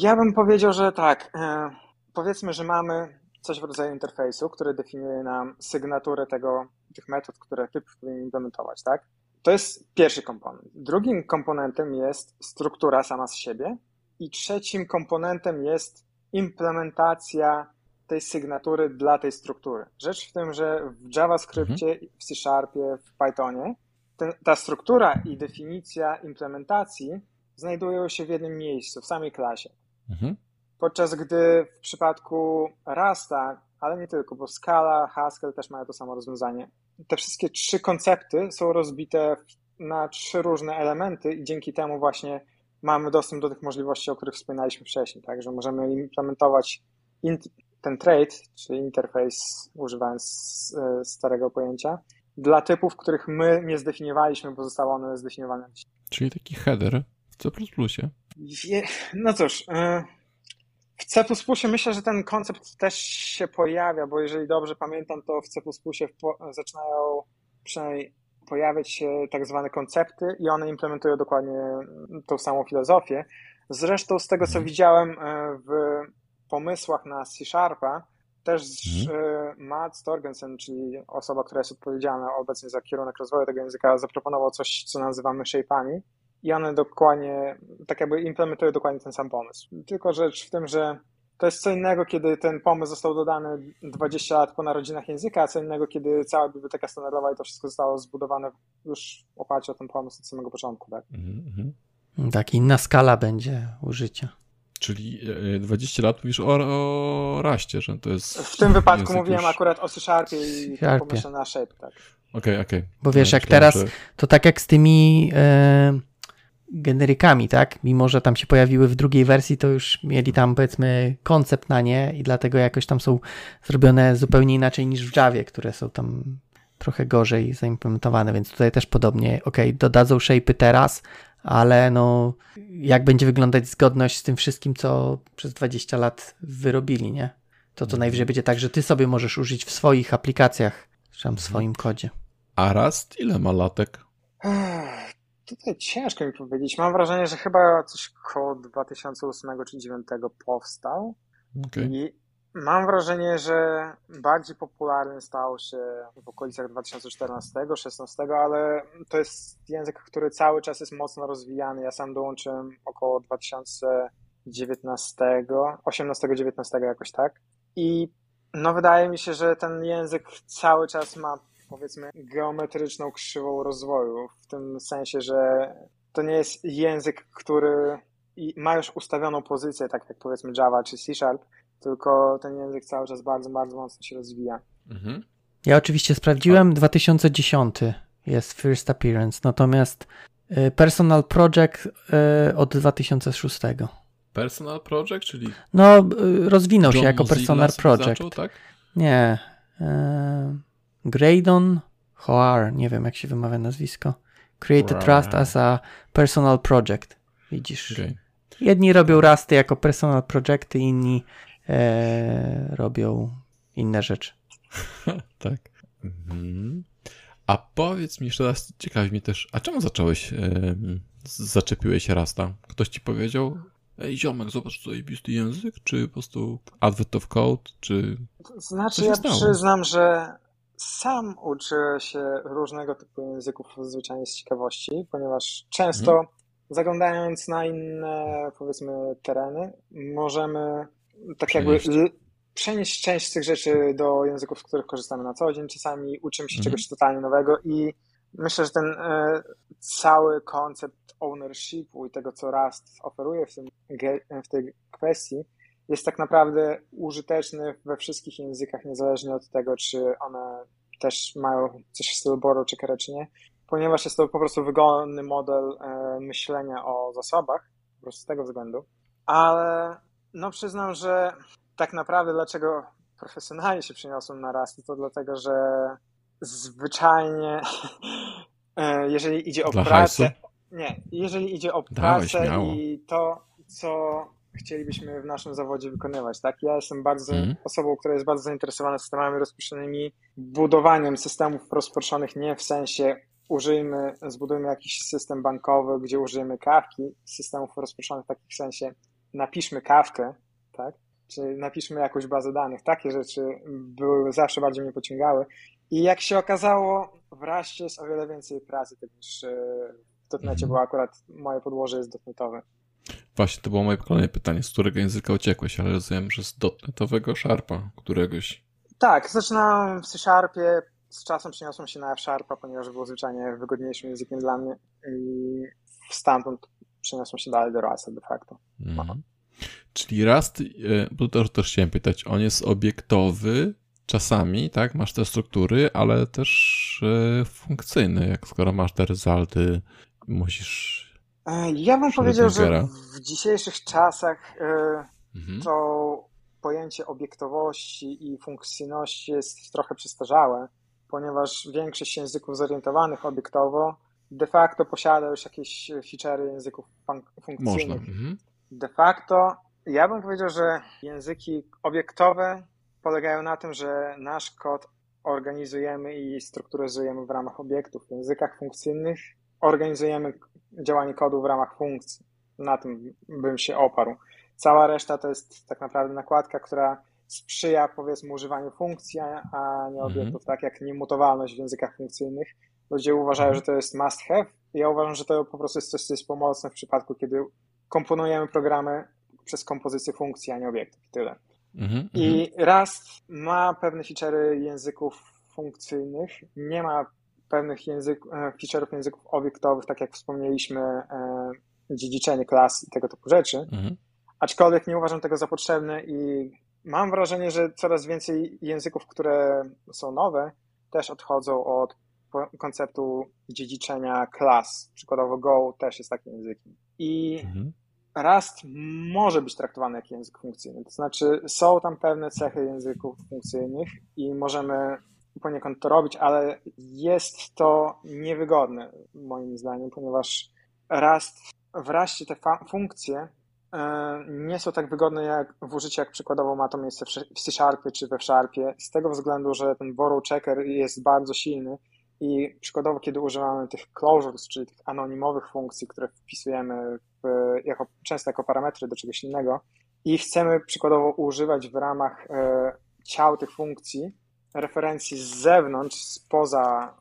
Ja bym powiedział, że tak. E, powiedzmy, że mamy coś w rodzaju interfejsu, który definiuje nam sygnaturę tego, tych metod, które typ powinien implementować, tak? To jest pierwszy komponent. Drugim komponentem jest struktura sama z siebie i trzecim komponentem jest implementacja tej sygnatury dla tej struktury. Rzecz w tym, że w JavaScriptie, mhm. w C Sharpie, w Pythonie ten, ta struktura i definicja implementacji znajdują się w jednym miejscu, w samej klasie. Mhm. Podczas gdy w przypadku Rasta, ale nie tylko, bo Scala, Haskell też mają to samo rozwiązanie, te wszystkie trzy koncepty są rozbite na trzy różne elementy i dzięki temu właśnie mamy dostęp do tych możliwości, o których wspominaliśmy wcześniej, tak, że możemy implementować ten trade, czyli interfejs używając e, starego pojęcia, dla typów, których my nie zdefiniowaliśmy, bo zostały one zdefiniowane. Czyli taki header w C++. No cóż, e, w C myślę, że ten koncept też się pojawia, bo jeżeli dobrze pamiętam, to w C zaczynają przynajmniej pojawiać się tak zwane koncepty i one implementują dokładnie tą samą filozofię. Zresztą z tego, co mhm. widziałem e, w pomysłach na C Sharpa, też mhm. Matt Storgensen, czyli osoba, która jest odpowiedzialna obecnie za kierunek rozwoju tego języka, zaproponował coś, co nazywamy shape'ami i one dokładnie, tak jakby implementują dokładnie ten sam pomysł. Tylko rzecz w tym, że to jest co innego, kiedy ten pomysł został dodany 20 lat po narodzinach języka, a co innego, kiedy cała biblioteka standardowa i to wszystko zostało zbudowane już w oparciu o ten pomysł od samego początku. Tak, mm -hmm. tak inna skala będzie użycia. Czyli 20 e, lat mówisz o, o raście, że to jest. W tym wypadku mówiłem już... akurat o C-Sharpie i pomyślę na Shape, tak. Okej, okay, okej. Okay. Bo wiesz, no, jak teraz, że... to tak jak z tymi e, generykami, tak? Mimo, że tam się pojawiły w drugiej wersji, to już mieli tam powiedzmy koncept na nie i dlatego jakoś tam są zrobione zupełnie inaczej niż w Javie, które są tam trochę gorzej zaimplementowane, więc tutaj też podobnie, ok, dodadzą shape'y teraz, ale no jak będzie wyglądać zgodność z tym wszystkim, co przez 20 lat wyrobili, nie? To to mhm. najwyżej będzie tak, że ty sobie możesz użyć w swoich aplikacjach, czy tam w swoim kodzie. A Rust ile ma latek? Tutaj ciężko mi powiedzieć. Mam wrażenie, że chyba coś koło 2008 czy 2009 powstał. Okay. I mam wrażenie, że bardziej popularny stał się w okolicach 2014-2016, ale to jest język, który cały czas jest mocno rozwijany. Ja sam dołączyłem około 2019, 18-19 jakoś tak. I no wydaje mi się, że ten język cały czas ma powiedzmy geometryczną krzywą rozwoju, w tym sensie, że to nie jest język, który ma już ustawioną pozycję, tak jak powiedzmy Java czy C Sharp, tylko ten język cały czas bardzo, bardzo mocno się rozwija. Mhm. Ja oczywiście sprawdziłem, 2010 jest First Appearance, natomiast y, Personal Project y, od 2006. Personal Project, czyli. No, y, rozwinął John się jako Mozilla Personal Project. Zaczął, tak? Nie. Graydon Hoar, nie wiem jak się wymawia nazwisko. Create a trust as a personal project. Widzisz. Okay. Jedni robią rasty jako personal projecty, inni e, robią inne rzeczy. tak. Mhm. A powiedz mi jeszcze raz, ciekawi mnie też, a czemu zacząłeś, e, zaczepiłeś Rasta? Ktoś ci powiedział, ej ziomek, zobacz co zajebisty język, czy po prostu advert of code, czy... Znaczy ja stało? przyznam, że sam uczę się różnego typu języków zwyczajnie z ciekawości, ponieważ często mhm. zaglądając na inne, powiedzmy, tereny, możemy tak jakby przenieść część z tych rzeczy do języków, z których korzystamy na co dzień. Czasami uczymy się mhm. czegoś totalnie nowego i myślę, że ten e, cały koncept ownershipu i tego, co Rust oferuje w, tym, w tej kwestii, jest tak naprawdę użyteczny we wszystkich językach, niezależnie od tego, czy one też mają coś w stylu borrow checkera, czy nie, ponieważ jest to po prostu wygodny model e, myślenia o zasobach, po prostu z tego względu. Ale no przyznam, że tak naprawdę dlaczego profesjonalnie się przeniosłem na Rust, to dlatego, że zwyczajnie e, jeżeli idzie o Dla pracę, hajsu? nie, jeżeli idzie o pracę i to, co chcielibyśmy w naszym zawodzie wykonywać, tak? Ja jestem bardzo mm. osobą, która jest bardzo zainteresowana systemami rozproszonymi, budowaniem systemów rozproszonych nie w sensie użyjmy, zbudujmy jakiś system bankowy, gdzie użyjemy kawki, systemów rozproszonych w takim sensie napiszmy kawkę, tak? Czy napiszmy jakąś bazę danych. Takie rzeczy były zawsze bardziej mnie pociągały. I jak się okazało, wreszcie jest o wiele więcej pracy niż e, w dotnecie, mhm. bo akurat moje podłoże jest dotnetowe. Właśnie, to było moje kolejne pytanie. Z którego języka uciekłeś? Ale rozumiem, że z dotnetowego Sharpa któregoś. Tak, zaczynałem w C-Sharpie. Z czasem przeniosłem się na F-Sharpa, ponieważ był zwyczajnie wygodniejszym językiem dla mnie i stamtąd przeniosłem się dalej do Rasta de facto. Mhm. Czyli Rust, e, bo to też chciałem pytać, on jest obiektowy czasami, tak? Masz te struktury, ale też e, funkcyjny, jak skoro masz te resulty, musisz ja bym powiedział, że w dzisiejszych czasach e, mhm. to pojęcie obiektowości i funkcyjności jest trochę przestarzałe, ponieważ większość języków zorientowanych obiektowo de facto posiada już jakieś featurey języków funkcyjnych. Mhm. De facto ja bym powiedział, że języki obiektowe polegają na tym, że nasz kod organizujemy i strukturyzujemy w ramach obiektów. W językach funkcyjnych organizujemy działanie kodu w ramach funkcji. Na tym bym się oparł. Cała reszta to jest tak naprawdę nakładka, która sprzyja powiedzmy używaniu funkcji, a nie obiektów, mhm. tak jak niemutowalność w językach funkcyjnych. Ludzie uważają, że to jest must have. Ja uważam, że to po prostu jest coś, co jest pomocne w przypadku, kiedy komponujemy programy przez kompozycję funkcji, a nie obiektów. Tyle. Mhm, I mhm. Rust ma pewne feature'y języków funkcyjnych, nie ma pewnych język, e, feature'ów języków obiektowych, tak jak wspomnieliśmy, e, dziedziczenie klas i tego typu rzeczy. Mhm. Aczkolwiek nie uważam tego za potrzebne i mam wrażenie, że coraz więcej języków, które są nowe, też odchodzą od konceptu dziedziczenia klas. Przykładowo Go też jest takim językiem. I mhm. Rust może być traktowany jak język funkcyjny. To znaczy, są tam pewne cechy języków funkcyjnych i możemy poniekąd to robić, ale jest to niewygodne moim zdaniem, ponieważ Rust, w Rustie te funkcje e, nie są tak wygodne jak w użyciu, jak przykładowo ma to miejsce w C-Sharpie czy we Sharpie, z tego względu, że ten borrow checker jest bardzo silny i przykładowo, kiedy używamy tych closures, czyli tych anonimowych funkcji, które wpisujemy w, jako, często jako parametry do czegoś innego i chcemy przykładowo używać w ramach e, ciał tych funkcji, referencji z zewnątrz, spoza,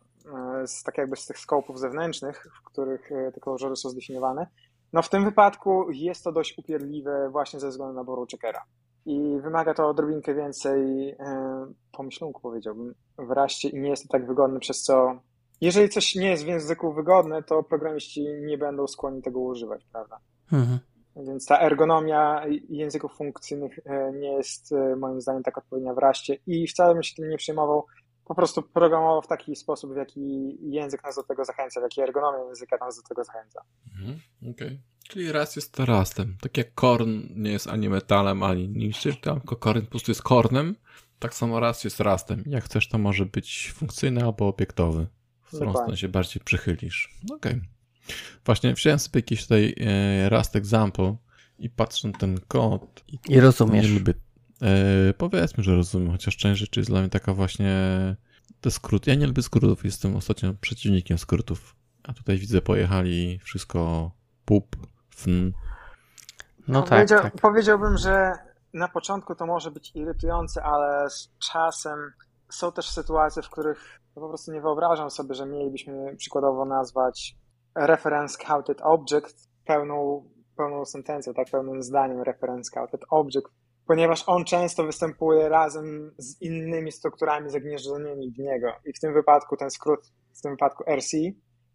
e, z tak jakby z tych skopów zewnętrznych, w których e, te kolory są zdefiniowane, no w tym wypadku jest to dość upierdliwe właśnie ze względu na boru checkera. I wymaga to odrobinkę więcej e, pomyślunku, powiedziałbym, wreszcie i nie jest to tak wygodne, przez co jeżeli coś nie jest w języku wygodne, to programiści nie będą skłonni tego używać, prawda? Mhm. Więc ta ergonomia języków funkcyjnych e, nie jest e, moim zdaniem tak odpowiednia w raście i wcale bym się tym nie przejmował. Po prostu programował w taki sposób, w jaki język nas do tego zachęca, w jaki ergonomia języka nas do tego zachęca. Mhm, Okej. Okay. Czyli raz jest rastem. Tak jak korn nie jest ani metalem, ani niczym, tylko korn po prostu jest kornem, Tak samo raz jest rastem. Jak chcesz, to może być funkcyjny albo obiektowy. W którą stronę się bardziej przychylisz. Okej. Okay. Właśnie wziąłem sobie jakiś tutaj e, rast example i patrzę na ten kod. I, I rozumiesz. Nie lubię, e, powiedzmy, że rozumiem, chociaż część rzeczy jest dla mnie taka właśnie te skróty. Ja nie lubię skrótów, jestem ostatnio przeciwnikiem skrótów. A tutaj widzę, pojechali wszystko pup, fn. No tak, Powiedział, tak. Powiedziałbym, że na początku to może być irytujące, ale z czasem są też sytuacje, w których po prostu nie wyobrażam sobie, że mielibyśmy przykładowo nazwać reference counted object pełną, pełną sentencją, tak, pełnym zdaniem reference counted object, ponieważ on często występuje razem z innymi strukturami zagnieżdżonymi w niego. I w tym wypadku ten skrót, w tym wypadku RC,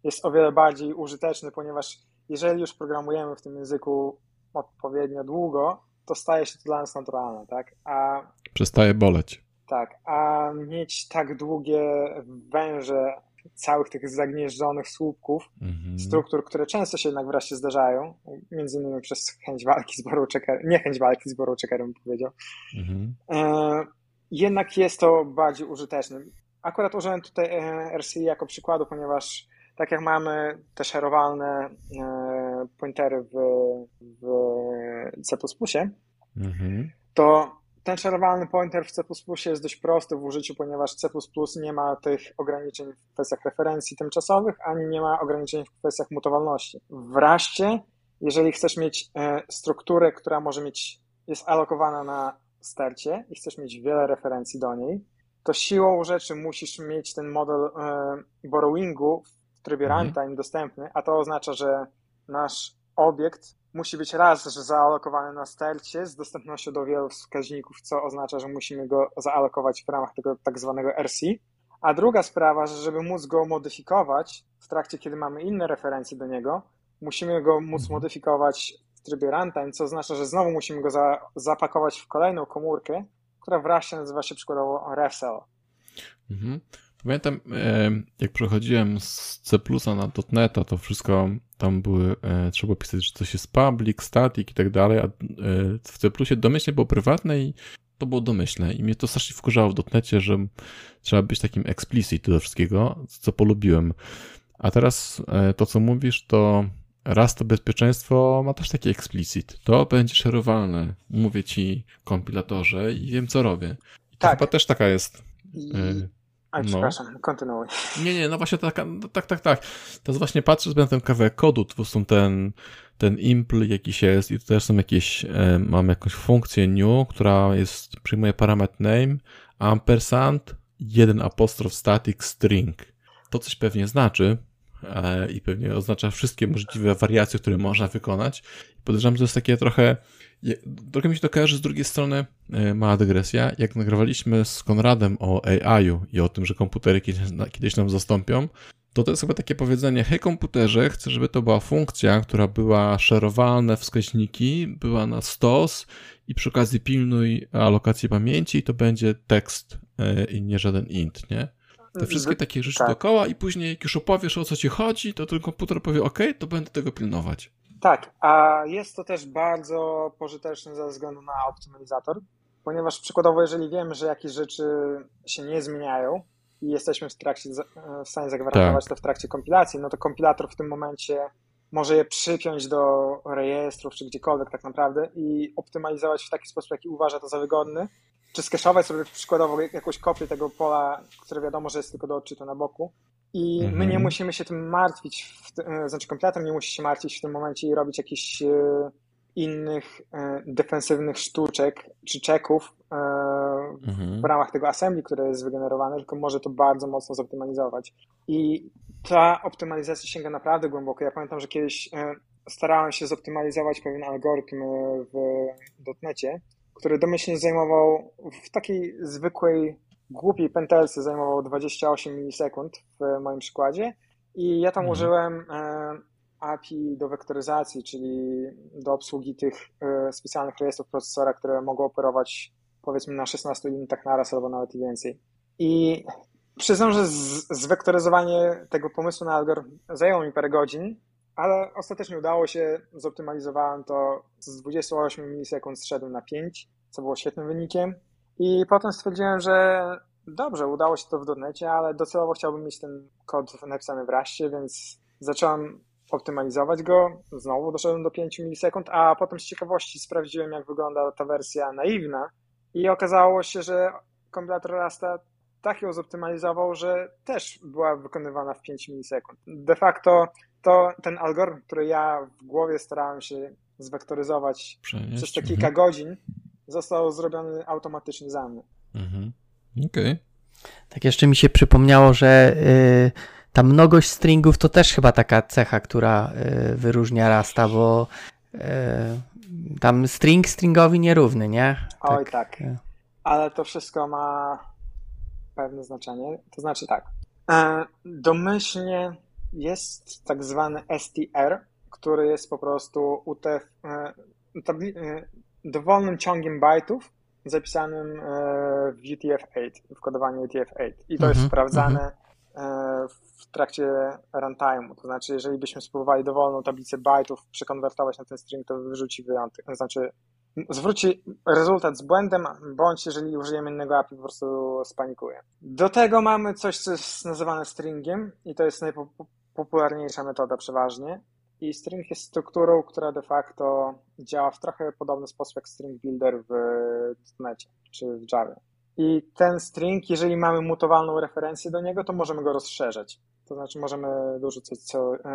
jest o wiele bardziej użyteczny, ponieważ jeżeli już programujemy w tym języku odpowiednio długo, to staje się to dla nas naturalne, tak? A, Przestaje boleć. Tak, a mieć tak długie węże całych tych zagnieżdżonych słupków, mhm. struktur, które często się jednak wreszcie zdarzają, między innymi przez chęć walki z borrowcheckerem, nie chęć walki z borrowcheckerem bym powiedział, mhm. e, jednak jest to bardziej użyteczne. Akurat użyłem tutaj e, RCI jako przykładu, ponieważ tak jak mamy te szerowalne e, pointery w, w C++, mhm. to ten szerowalny pointer w C++ jest dość prosty w użyciu, ponieważ C++ nie ma tych ograniczeń w kwestiach referencji tymczasowych, ani nie ma ograniczeń w kwestiach mutowalności. Wreszcie, jeżeli chcesz mieć e, strukturę, która może mieć, jest alokowana na stercie i chcesz mieć wiele referencji do niej, to siłą rzeczy musisz mieć ten model e, borrowingu w trybie mhm. runtime dostępny, a to oznacza, że nasz obiekt musi być raz zaalokowany na stercie z dostępnością do wielu wskaźników, co oznacza, że musimy go zaalokować w ramach tego tak zwanego RC. A druga sprawa, że żeby móc go modyfikować w trakcie, kiedy mamy inne referencje do niego, musimy go móc mhm. modyfikować w trybie runtime, co oznacza, że znowu musimy go za, zapakować w kolejną komórkę, która wreszcie nazywa się przykładowo RefCell. Mhm. Pamiętam, jak przechodziłem z C na .NET, to wszystko tam były, e, trzeba pisać, że coś jest public, static i tak dalej, a e, w C domyślnie było prywatne i to było domyślne i mnie to strasznie wkurzało w .NETie, że trzeba być takim explicit do wszystkiego, co polubiłem. A teraz e, to, co mówisz, to raz to bezpieczeństwo ma też taki explicit. To będzie szerowalne, mówię ci kompilatorze i wiem, co robię. I to tak. chyba też taka jest... I Aj, no. przepraszam, kontynuuj. Nie, nie, no właśnie tak, no, tak, tak, tak. Teraz właśnie patrzę sobie na ten kawałek kodu, tu są ten, ten impl jakiś jest i tu też są jakieś, e, mam jakąś funkcję new, która jest, przyjmuje parametr name, ampersand, jeden apostrof static string. To coś pewnie znaczy e, i pewnie oznacza wszystkie możliwe wariacje, które można wykonać. Podejrzewam, że to jest takie trochę Trochę mi się to kojarzy z drugiej strony, e, mała dygresja, jak nagrywaliśmy z Konradem o AI-u i o tym, że komputery kiedyś, nam zastąpią, to to jest chyba takie powiedzenie, hej komputerze, chcę, żeby to była funkcja, która była szerowalne wskaźniki, była na stos i przy okazji pilnuj alokacji pamięci i to będzie tekst e, i nie żaden int, nie? Te wszystkie takie rzeczy tak. dookoła i później jak już opowiesz o co ci chodzi, to ten komputer powie, ok, to będę tego pilnować. Tak, a jest to też bardzo pożyteczne ze względu na optymalizator, ponieważ przykładowo, jeżeli wiemy, że jakieś rzeczy się nie zmieniają i jesteśmy w, trakcie, w stanie zagwarantować tak. to w trakcie kompilacji, no to kompilator w tym momencie może je przypiąć do rejestrów czy gdziekolwiek tak naprawdę i optymalizować w taki sposób, jaki uważa to za wygodny, czy skeszować sobie przykładowo jakąś kopię tego pola, które wiadomo, że jest tylko do odczytu na boku i mhm. my nie mhm. musimy się tym martwić, w, e, znaczy komputer nie musi się martwić w tym momencie i robić jakichś e, innych e, defensywnych sztuczek czy czeków mhm. w ramach tego assembly, które jest wygenerowane, tylko może to bardzo mocno zoptymalizować. I ta optymalizacja sięga naprawdę głęboko. Ja pamiętam, że kiedyś starałem się zoptymalizować pewien algorytm w dotnecie, który domyślnie zajmował w takiej zwykłej głupiej pętelce zajmował 28 milisekund w moim przykładzie i ja tam mhm. użyłem e, API do wektoryzacji, czyli do obsługi tych e, specjalnych rejestrów procesora, które mogą operować powiedzmy na 16 unitach naraz albo nawet i więcej. I przyznam, że zwektoryzowanie tego pomysłu na algorytm zajęło mi parę godzin, ale ostatecznie udało się, zoptymalizowałem to z 28 milisekund zszedłem na 5, co było świetnym wynikiem I potem stwierdziłem, że dobrze, udało się to w dotnecie, ale docelowo chciałbym mieć ten kod napisany w raście, więc zacząłem optymalizować go. Znowu doszedłem do 5 milisekund, a potem z ciekawości sprawdziłem, jak wygląda ta wersja naiwna i okazało się, że kompilator Rasta tak ją zoptymalizował, że też była wykonywana w 5 milisekund. De facto to ten algorytm, który ja w głowie starałem się zwektoryzować Przenieść. przez te kilka mhm. godzin, został zrobiony automatycznie za mnie. Mhm. Okej. Okay. Tak jeszcze mi się przypomniało, że yy, ta mnogość stringów to też chyba taka cecha, która yy, wyróżnia Rasta, bo yy, tam string stringowi nierówny, nie? Oj tak. tak. Ale to wszystko ma pewne znaczenie. To znaczy tak. E, domyślnie jest tak zwany STR, który jest po prostu UTF, e, e, dowolnym ciągiem bajtów zapisanym w UTF-8, w kodowaniu UTF-8. I to jest mhm, sprawdzane mhm. w trakcie runtime'u. To znaczy, jeżeli byśmy spróbowali dowolną tablicę bajtów przekonwertować na ten string, to wyrzuci wyjątek. To znaczy, zwróci rezultat z błędem, bądź jeżeli użyjemy innego API, po prostu spanikuje. Do tego mamy coś, co jest nazywane stringiem i to jest najpopularniejsza metoda przeważnie. I string jest strukturą, która de facto działa w trochę podobny sposób jak string builder w .NET czy w Java. I ten string, jeżeli mamy mutowalną referencję do niego, to możemy go rozszerzać. To znaczy możemy dorzucać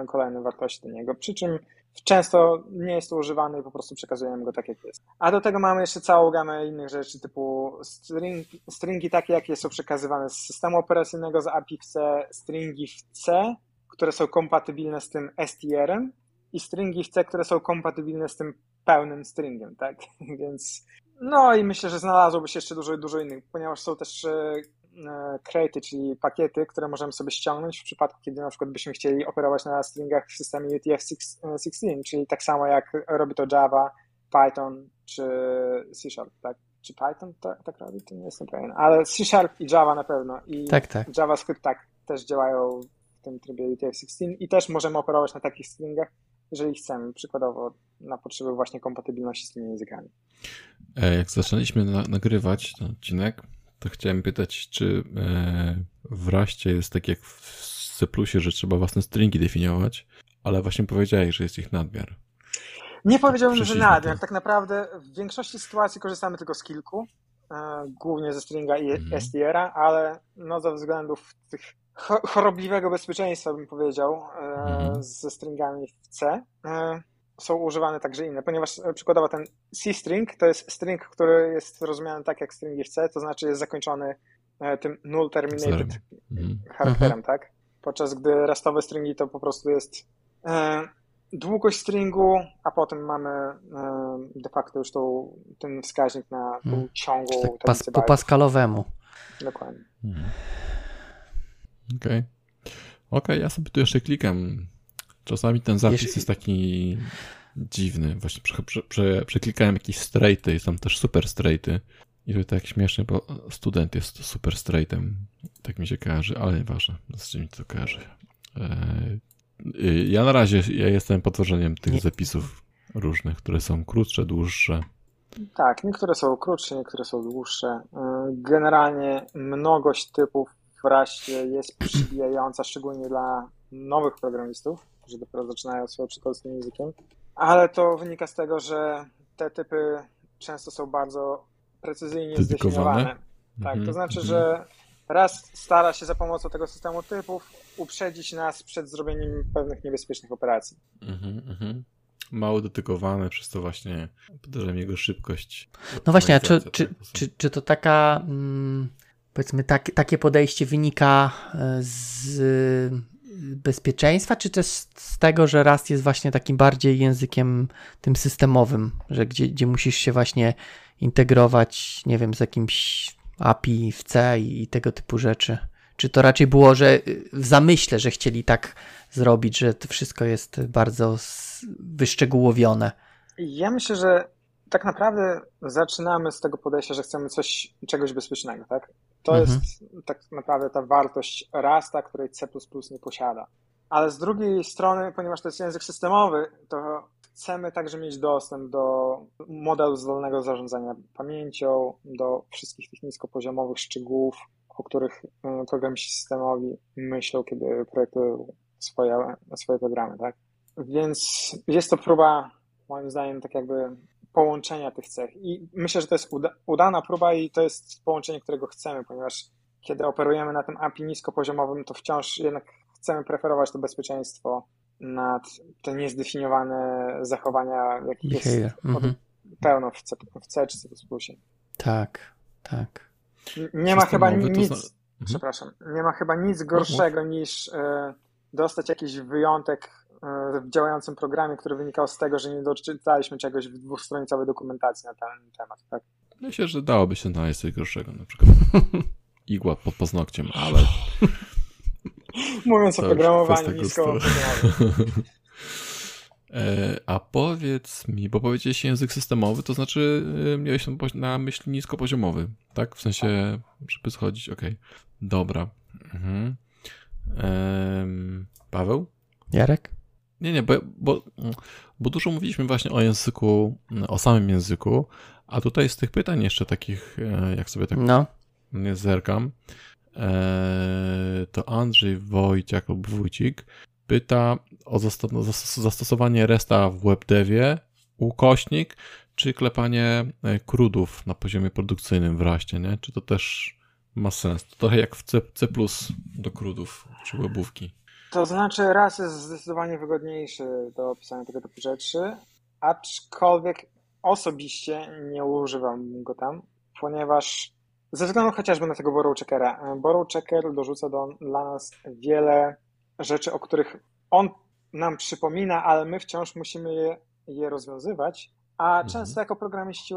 kolejne wartości do niego, przy czym często nie jest to i po prostu przekazujemy go tak, jak jest. A do tego mamy jeszcze całą gamę innych rzeczy, typu string, stringi takie, jakie są przekazywane z systemu operacyjnego, z API w C, stringi w C, które są kompatybilne z tym STR-em i stringi w C, które są kompatybilne z tym pełnym stringiem, tak? Więc no i myślę, że znalazłoby się jeszcze dużo, dużo innych, ponieważ są też crate'y, e, czyli pakiety, które możemy sobie ściągnąć w przypadku, kiedy na przykład byśmy chcieli operować na stringach w systemie UTF-16, czyli tak samo jak robi to Java, Python czy C Sharp, tak? Czy Python tak, tak robi? To nie jestem pewien, ale C Sharp i Java na pewno i tak, tak. JavaScript tak też działają tym trybie UTF-16 i też możemy operować na takich stringach, jeżeli chcemy, przykładowo na potrzeby właśnie kompatybilności z tymi językami. E, jak zaczęliśmy na, nagrywać ten odcinek, to chciałem pytać, czy e, w Raście jest tak jak w C++, że trzeba własne stringi definiować, ale właśnie powiedziałeś, że jest ich nadmiar. Nie powiedziałbym, że nadmiar. Tak naprawdę w większości sytuacji korzystamy tylko z kilku, głównie ze stringa i mhm. STR-a, ale no ze względów tych chorobliwego bezpieczeństwa, bym powiedział, mhm. ze stringami w C są używane także inne, ponieważ e, przykładowo ten C-string to jest string, który jest rozumiany tak jak string w C, to znaczy jest zakończony e, tym null terminated mhm. charakterem, tak? Podczas gdy rastowe stringi to po prostu jest e, długość stringu, a potem mamy e, de facto już tą, ten wskaźnik na hmm. ciągłą tak pas, Po paskalowemu. Dokładnie. Hmm. Okej. Okay. Okej, okay, ja sobie tu jeszcze klikam Czasami ten zapis Jeśli... jest taki dziwny. Właśnie prze, prze, prze, przeklikałem jakieś straighty, jest tam też super straighty. I to tak śmiesznie, bo student jest super straightem. Tak mi się kojarzy, ale nieważne, z czym mi to kojarzy. Eee, ja na razie ja jestem potworzeniem tych zapisów różnych, które są krótsze, dłuższe. Tak, niektóre są krótsze, niektóre są dłuższe. E, generalnie mnogość typów w raście jest przybijająca, szczególnie dla nowych programistów którzy dopiero zaczynają swoją przygodę z tym językiem, ale to wynika z tego, że te typy często są bardzo precyzyjnie zdefiniowane. Tak, to mhm, znaczy, mhm. że raz stara się za pomocą tego systemu typów uprzedzić nas przed zrobieniem pewnych niebezpiecznych operacji. Mhm, Mało dotykowane, przez to właśnie podejrzewam jego szybkość. No właśnie, a czy, czy, czy, czy to taka, mm, powiedzmy, tak, takie podejście wynika e, z bezpieczeństwa, czy też z tego, że Rust jest właśnie takim bardziej językiem tym systemowym, że gdzie, gdzie musisz się właśnie integrować, nie wiem, z jakimś API w C i, tego typu rzeczy? Czy to raczej było, że w zamyśle, że chcieli tak zrobić, że to wszystko jest bardzo wyszczegółowione? Ja myślę, że tak naprawdę zaczynamy z tego podejścia, że chcemy coś, czegoś bezpiecznego, tak? To mhm. jest tak naprawdę ta wartość Rasta, której C++ nie posiada. ale z drugiej strony, ponieważ to jest język systemowy, to chcemy także mieć dostęp do modelu zdolnego zarządzania pamięcią, do wszystkich tych niskopoziomowych szczegółów, o których y, programiści systemowi myślą, kiedy projektują swoje, swoje programy, tak? Więc jest to próba, moim zdaniem, tak jakby połączenia tych cech. I myślę, że to jest uda udana próba i to jest połączenie, którego chcemy, ponieważ kiedy operujemy na tym API niskopoziomowym, to wciąż jednak chcemy preferować to bezpieczeństwo nad te niezdefiniowane zachowania, jakich jest mhm. pełno w C, w C czy C++. Tak, tak. Nie ma chyba nic, mhm. przepraszam, nie ma chyba nic gorszego niż y, dostać jakiś wyjątek y, w działającym programie, który wynikał z tego, że nie doczytaliśmy czegoś w dwustronicowej dokumentacji na ten temat, tak? Myślę, że dałoby się znaleźć coś gorszego, na przykład igła pod paznokciem, ale Mówiąc o programowaniu nisko e, A powiedz mi, bo powiedziałeś język systemowy, to znaczy e, miałeś na myśli niskopoziomowy, tak? W sensie, żeby schodzić, okej. Okay. Dobra. Mhm. Ehm, Paweł? Jarek? Nie, nie, bo, bo, bo dużo mówiliśmy właśnie o języku, o samym języku, a tutaj z tych pytań jeszcze takich, e, jak sobie tak no. nie zerkam, to Andrzej Wojciak lub Wójcik pyta o zastosowanie resta w webdevie, ukośnik, czy klepanie e, krudów na poziomie produkcyjnym w raście, nie? Czy to też ma sens? To trochę jak w C, C do krudów czy webówki. To znaczy raz jest zdecydowanie wygodniejszy do opisania tego typu rzeczy, aczkolwiek osobiście nie używam go tam, ponieważ ze względu chociażby na tego Borrow Checkera. Borrow Checker dorzuca do, dla nas wiele rzeczy, o których on nam przypomina, ale my wciąż musimy je, je rozwiązywać. A mhm. często jako programiści,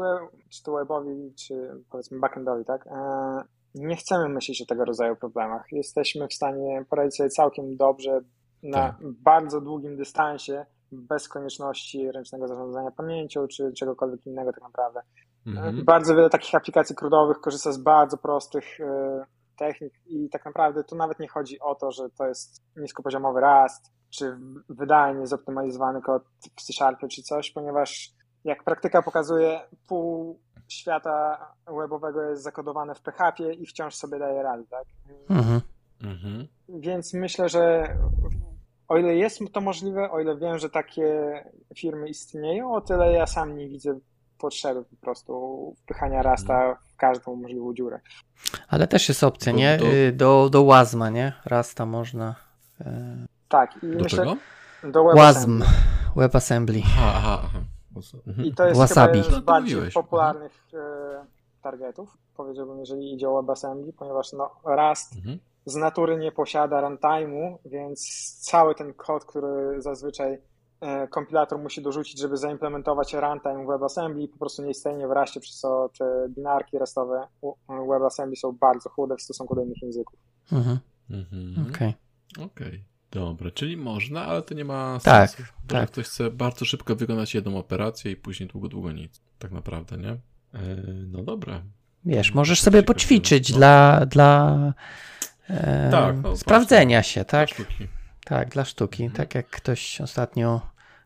czy to webowi, czy powiedzmy backendowi, tak, e, nie chcemy myśleć o tego rodzaju problemach. Jesteśmy w stanie poradzić sobie całkiem dobrze na tak. bardzo długim dystansie, bez konieczności ręcznego zarządzania pamięcią, czy czegokolwiek innego tak naprawdę. Mhm. Bardzo wiele takich aplikacji krudowych korzysta z bardzo prostych e, technik i tak naprawdę tu nawet nie chodzi o to, że to jest niskopoziomowy Rust, czy wydajnie zoptymalizowany kod w C-Sharpie czy coś, ponieważ jak praktyka pokazuje, pół świata webowego jest zakodowane w PHP i wciąż sobie daje radę, tak? Mhm. mhm. Więc myślę, że o ile jest to możliwe, o ile wiem, że takie firmy istnieją, o tyle ja sam nie widzę potrzeby po prostu wpychania rasta w każdą możliwą dziurę. Ale też jest opcja, nie? Do, y, do, do Łazma, nie? Rasta można. E... Tak. I do myślę, czego? Do WebAssembly. WebAssembly. Aha, aha. I to jest Wasabi. chyba z bardziej popularnych e, targetów, powiedziałbym, jeżeli idzie o WebAssembly, ponieważ no, Rust mhm. z natury nie posiada runtime'u, więc cały ten kod, który zazwyczaj kompilator musi dorzucić, żeby zaimplementować runtime WebAssembly po prostu nie istnieje w raście, przez co te binarki restowe WebAssembly są bardzo chude w stosunku do innych języków. Mhm. mhm. Okej. Okay. okay. Dobra, czyli można, ale to nie ma tak, sensu. Tak. Ktoś chce bardzo szybko wykonać jedną operację i później długo, długo nic. Tak naprawdę, nie? E, no dobra. Wiesz, możesz sobie poćwiczyć no. dla, dla e, tak, no, sprawdzenia się, tak? Dla sztuki. Tak, dla sztuki. Mhm. Tak jak ktoś ostatnio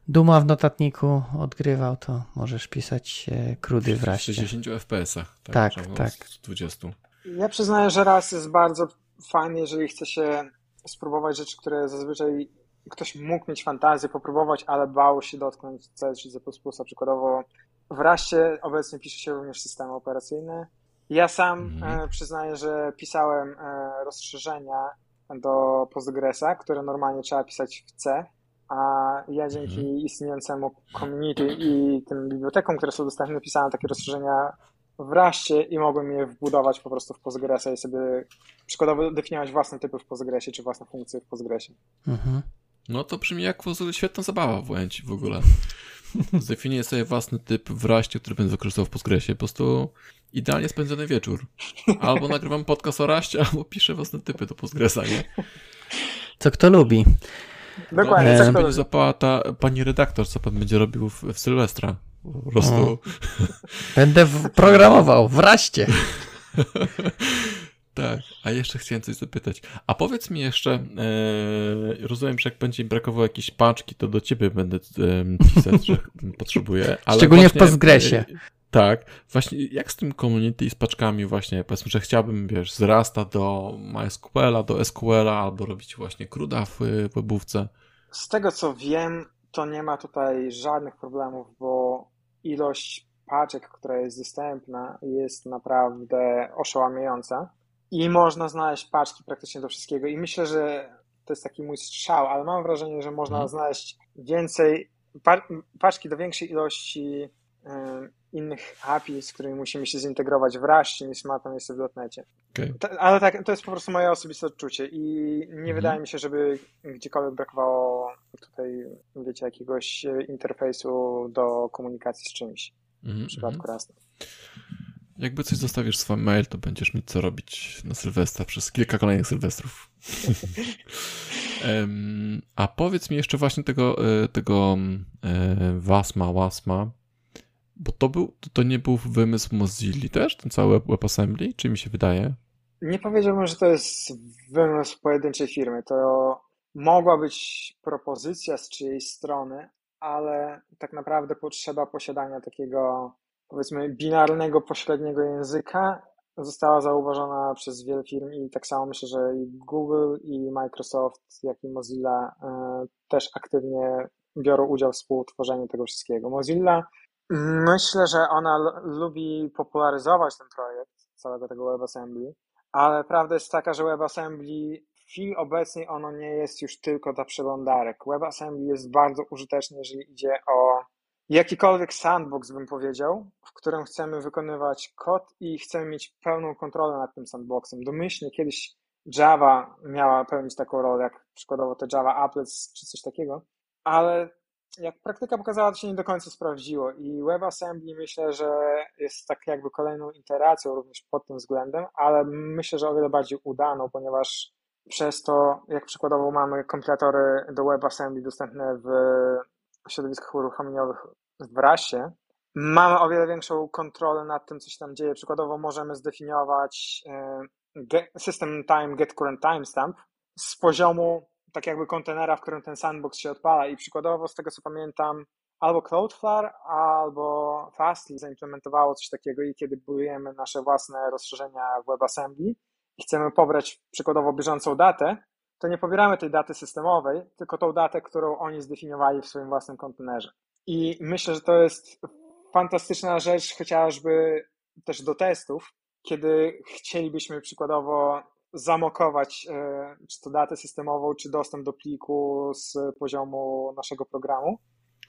Duma w notatniku odgrywał, to możesz pisać e, krudy w raście. W 60 FPS-ach. Tak, tak. tak. 20. Ja przyznaję, że raz jest bardzo fajny, jeżeli chce się spróbować rzeczy, które zazwyczaj ktoś mógł mieć fantazję, popróbować, ale bał się dotknąć C czy C++. Przykładowo w raście obecnie pisze się również systemy operacyjne. Ja sam mhm. e, przyznaję, że pisałem e, rozszerzenia do Postgresa, które normalnie trzeba pisać w C, a ja dzięki mhm. istniejącemu community i tym bibliotekom, które są dostępne, pisałem takie rozszerzenia w Raście i mogłem je wbudować po prostu w Postgresa i sobie przykładowo definiować własne typy w Postgresie, czy własne funkcje w Postgresie. Mhm. No to brzmi jak świetna zabawa w ogóle. Zdefiniuję sobie własny typ w Raście, który będę wykorzystał w Postgresie. Po prostu idealnie spędzony wieczór. Albo nagrywam podcast o Raście, albo piszę własne typy do Postgresa, nie? Co kto lubi. Dokładnie. No, co będzie zapała ta pani redaktor, co pan będzie robił w, w Sylwestra. Po prostu. Będę w, programował w Raście. Tak, a jeszcze chciałem coś zapytać. A powiedz mi jeszcze, e, rozumiem, że jak będzie mi brakowało jakiejś paczki, to do ciebie będę e, pisać, że potrzebuję. Ale Szczególnie właśnie, w Postgresie. Tak, właśnie jak z tym community i z paczkami właśnie, powiedzmy, że chciałbym, wiesz, z Rasta do MySQL-a, do SQL-a, albo robić właśnie CRUD'a w webówce. Z tego co wiem, to nie ma tutaj żadnych problemów, bo ilość paczek, która jest dostępna, jest naprawdę oszałamiająca i można znaleźć paczki praktycznie do wszystkiego. I myślę, że to jest taki mój strzał, ale mam wrażenie, że można hmm. znaleźć więcej, paczki do większej ilości innych API, z którymi musimy się zintegrować w Rushcie niż ma to miejsce w dotnecie. Okay. ale tak, to jest po prostu moje osobiste odczucie i nie mhm. wydaje mi się, żeby gdziekolwiek brakowało tutaj, wiecie, jakiegoś interfejsu do komunikacji z czymś mhm, w przypadku mhm. Rasta. Jakby coś zostawisz swój mail, to będziesz mieć co robić na Sylwestra przez kilka kolejnych Sylwestrów. a powiedz mi jeszcze właśnie tego, e, tego e, Wasma, Wasma, bo to, był, to nie był wymysł Mozilla też, ten cały WebAssembly, czy mi się wydaje? Nie powiedziałbym, że to jest wymysł pojedynczej firmy. To mogła być propozycja z czyjejś strony, ale tak naprawdę potrzeba posiadania takiego, powiedzmy, binarnego, pośredniego języka została zauważona przez wiele firm i tak samo myślę, że i Google, i Microsoft, jak i Mozilla e, też aktywnie biorą udział w współtworzeniu tego wszystkiego. Mozilla Myślę, że ona lubi popularyzować ten projekt, całego tego WebAssembly, ale prawda jest taka, że WebAssembly w chwili obecnej ono nie jest już tylko dla przeglądarek. WebAssembly jest bardzo użyteczny, jeżeli idzie o jakikolwiek sandbox, bym powiedział, w którym chcemy wykonywać kod i chcemy mieć pełną kontrolę nad tym sandboxem. Domyślnie kiedyś Java miała pełnić taką rolę, jak przykładowo te Java Applets czy coś takiego, ale jak praktyka pokazała, to się nie do końca sprawdziło i WebAssembly myślę, że jest tak jakby kolejną iteracją również pod tym względem, ale myślę, że o wiele bardziej udaną, ponieważ przez to, jak przykładowo mamy kompilatory do WebAssembly dostępne w środowiskach uruchomieniowych w RASie, mamy o wiele większą kontrolę nad tym, co się tam dzieje. Przykładowo możemy zdefiniować e, system time get current timestamp z poziomu tak jakby kontenera, w którym ten sandbox się odpala i przykładowo z tego co pamiętam albo Cloudflare, albo Fastly zaimplementowało coś takiego i kiedy budujemy nasze własne rozszerzenia w WebAssembly i chcemy pobrać przykładowo bieżącą datę, to nie pobieramy tej daty systemowej, tylko tą datę, którą oni zdefiniowali w swoim własnym kontenerze. I myślę, że to jest fantastyczna rzecz chociażby też do testów, kiedy chcielibyśmy przykładowo zamokować e, czy to datę systemową, czy dostęp do pliku z poziomu naszego programu.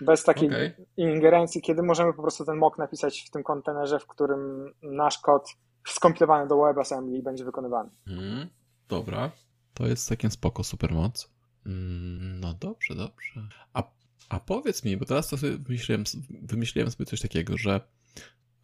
Bez takiej okay. ingerencji, kiedy możemy po prostu ten mock napisać w tym kontenerze, w którym nasz kod skompilowany do WebAssembly będzie wykonywany. Mm, dobra, to jest takim spoko supermoc. Mm, no dobrze, dobrze. A, a powiedz mi, bo teraz to sobie wymyśliłem, wymyśliłem sobie coś takiego, że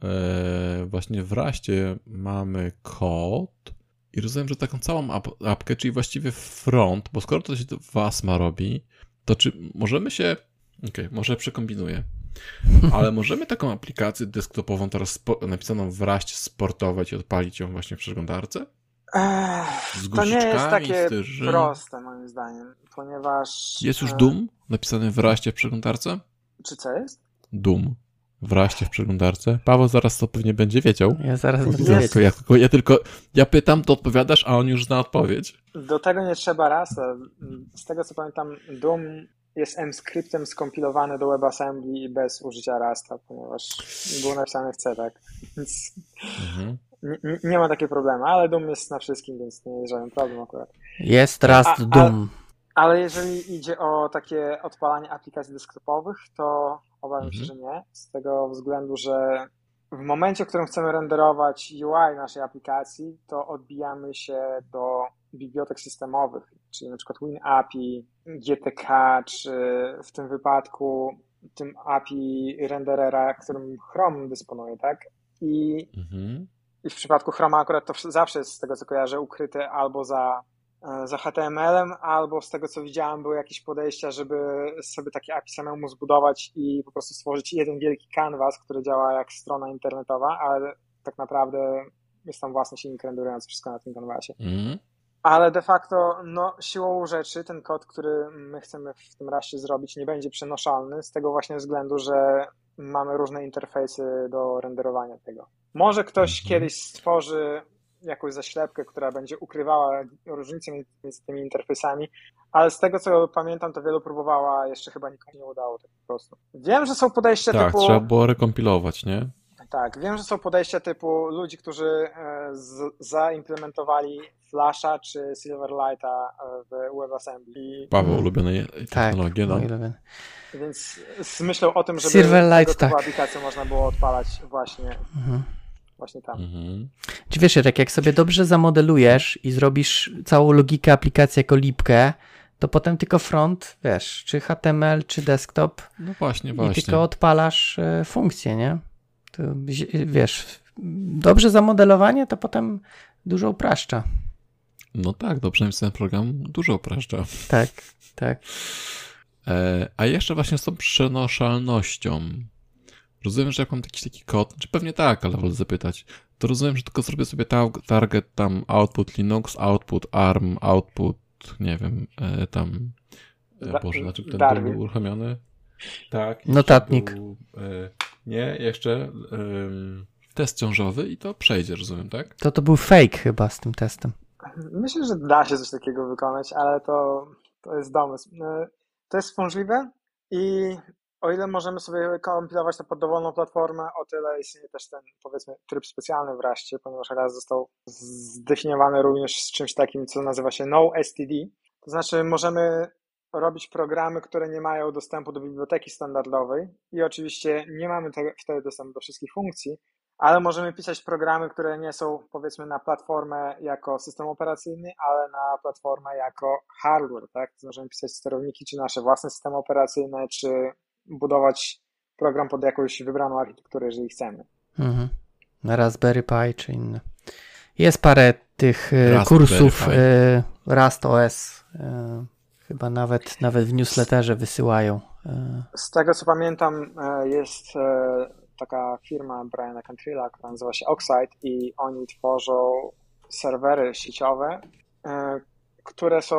e, właśnie w Raście mamy kod, i rozumiem, że taką całą ap apkę, czyli właściwie front, bo skoro to się Wasma robi, to czy możemy się. Okej, okay, może przekombinuję. Ale możemy taką aplikację desktopową teraz napisaną w raście sportować i odpalić ją właśnie w przeglądarce? Z to nie jest takie proste moim zdaniem, ponieważ... Jest już e, Doom napisany w raście w przeglądarce? Czy co jest? Doom wraście w przeglądarce. Paweł zaraz to pewnie będzie wiedział. Ja zaraz będę wiedział. Ja, tylko, ja tylko, ja pytam, to odpowiadasz, a on już zna odpowiedź. Do tego nie trzeba rasa. Z tego co pamiętam, Doom jest M-skryptem skompilowany do WebAssembly bez użycia Rasta, ponieważ był napisany w C, tak? Więc mhm. nie, nie, ma takiego problemu, ale Doom jest na wszystkim, więc nie jest żaden problem akurat. Jest Rust a, Doom. Ale jeżeli idzie o takie odpalanie aplikacji desktopowych, to obawiam mhm. się, że nie. Z tego względu, że w momencie, w którym chcemy renderować UI naszej aplikacji, to odbijamy się do bibliotek systemowych, czyli na przykład WinAPI, GTK, czy w tym wypadku tym API renderera, którym Chrome dysponuje, tak? I, mhm. i w przypadku Chroma akurat to zawsze jest z tego, co kojarzę, ukryte albo za za HTML-em, albo z tego co widziałem, były jakieś podejścia, żeby sobie takie API samemu zbudować i po prostu stworzyć jeden wielki canvas, który działa jak strona internetowa, ale tak naprawdę jest tam własny silnik renderujący wszystko na tym kanwasie. Mhm. Ale de facto, no, siłą rzeczy ten kod, który my chcemy w tym razie zrobić, nie będzie przenoszalny z tego właśnie względu, że mamy różne interfejsy do renderowania tego. Może ktoś Mhm. kiedyś stworzy jakąś zaślepkę, która będzie ukrywała różnice między tymi interfejsami, ale z tego co pamiętam, to wielu próbowała, jeszcze chyba nikomu nie udało tak po prostu. Wiem, że są podejścia Tak, typu. trzeba było rekompilować, nie? Tak, wiem, że są podejścia typu ludzi, którzy e, z, zaimplementowali Flasha czy Silverlighta e, w WebAssembly. I- Paweł, ulubione Tak, technologie, no. moi ulubione. Więc z myślą o tym, żeby Silverlight, tego tak. aplikację można było odpalać właśnie, Mhm. Właśnie tam. Mhm. Czy wiesz, tak jak sobie dobrze zamodelujesz i zrobisz całą logikę aplikacji jako lipkę, to potem tylko front, wiesz, czy HTML, czy desktop No właśnie, i właśnie. tylko odpalasz e, funkcję, nie? To, wiesz, dobrze zamodelowanie to potem dużo upraszcza. No tak, dobrze napisany program dużo upraszcza. Tak, tak. E, a jeszcze właśnie z tą przenoszalnością. Rozumiem, że jak mam jakiś taki kod, czy pewnie tak, ale wolę zapytać, to rozumiem, że tylko zrobię sobie ta- target tam output Linux, output ARM, output, nie wiem, e, tam, e, Boże, na czym ten Darwin. był uruchomiony? Tak. Notatnik. Był, e, nie, jeszcze test ciążowy i to przejdzie, rozumiem, tak? To to był fake chyba z tym testem. Myślę, że da się coś takiego wykonać, ale to, to jest domysł. E, To jest możliwe i o ile możemy sobie kompilować to pod dowolną platformę, o tyle istnieje też ten, powiedzmy, tryb specjalny w ponieważ raz został zdefiniowany również z czymś takim, co nazywa się No STD. To znaczy możemy robić programy, które nie mają dostępu do biblioteki standardowej i oczywiście nie mamy te, wtedy dostępu do wszystkich funkcji, ale możemy pisać programy, które nie są powiedzmy na platformę jako system operacyjny, ale na platformę jako hardware, tak? Możemy pisać sterowniki, czy nasze własne systemy operacyjne, czy budować program pod jakąś wybraną architekturę, jeżeli chcemy. Mhm. Na Raspberry Pi czy inne. Jest parę tych e, Raspberry kursów Pi. e, Rust OS. e, Chyba nawet, nawet w newsletterze wysyłają. Z tego co pamiętam, jest taka firma Briana Cantrilla, która nazywa się Oxide i oni tworzą serwery sieciowe, które są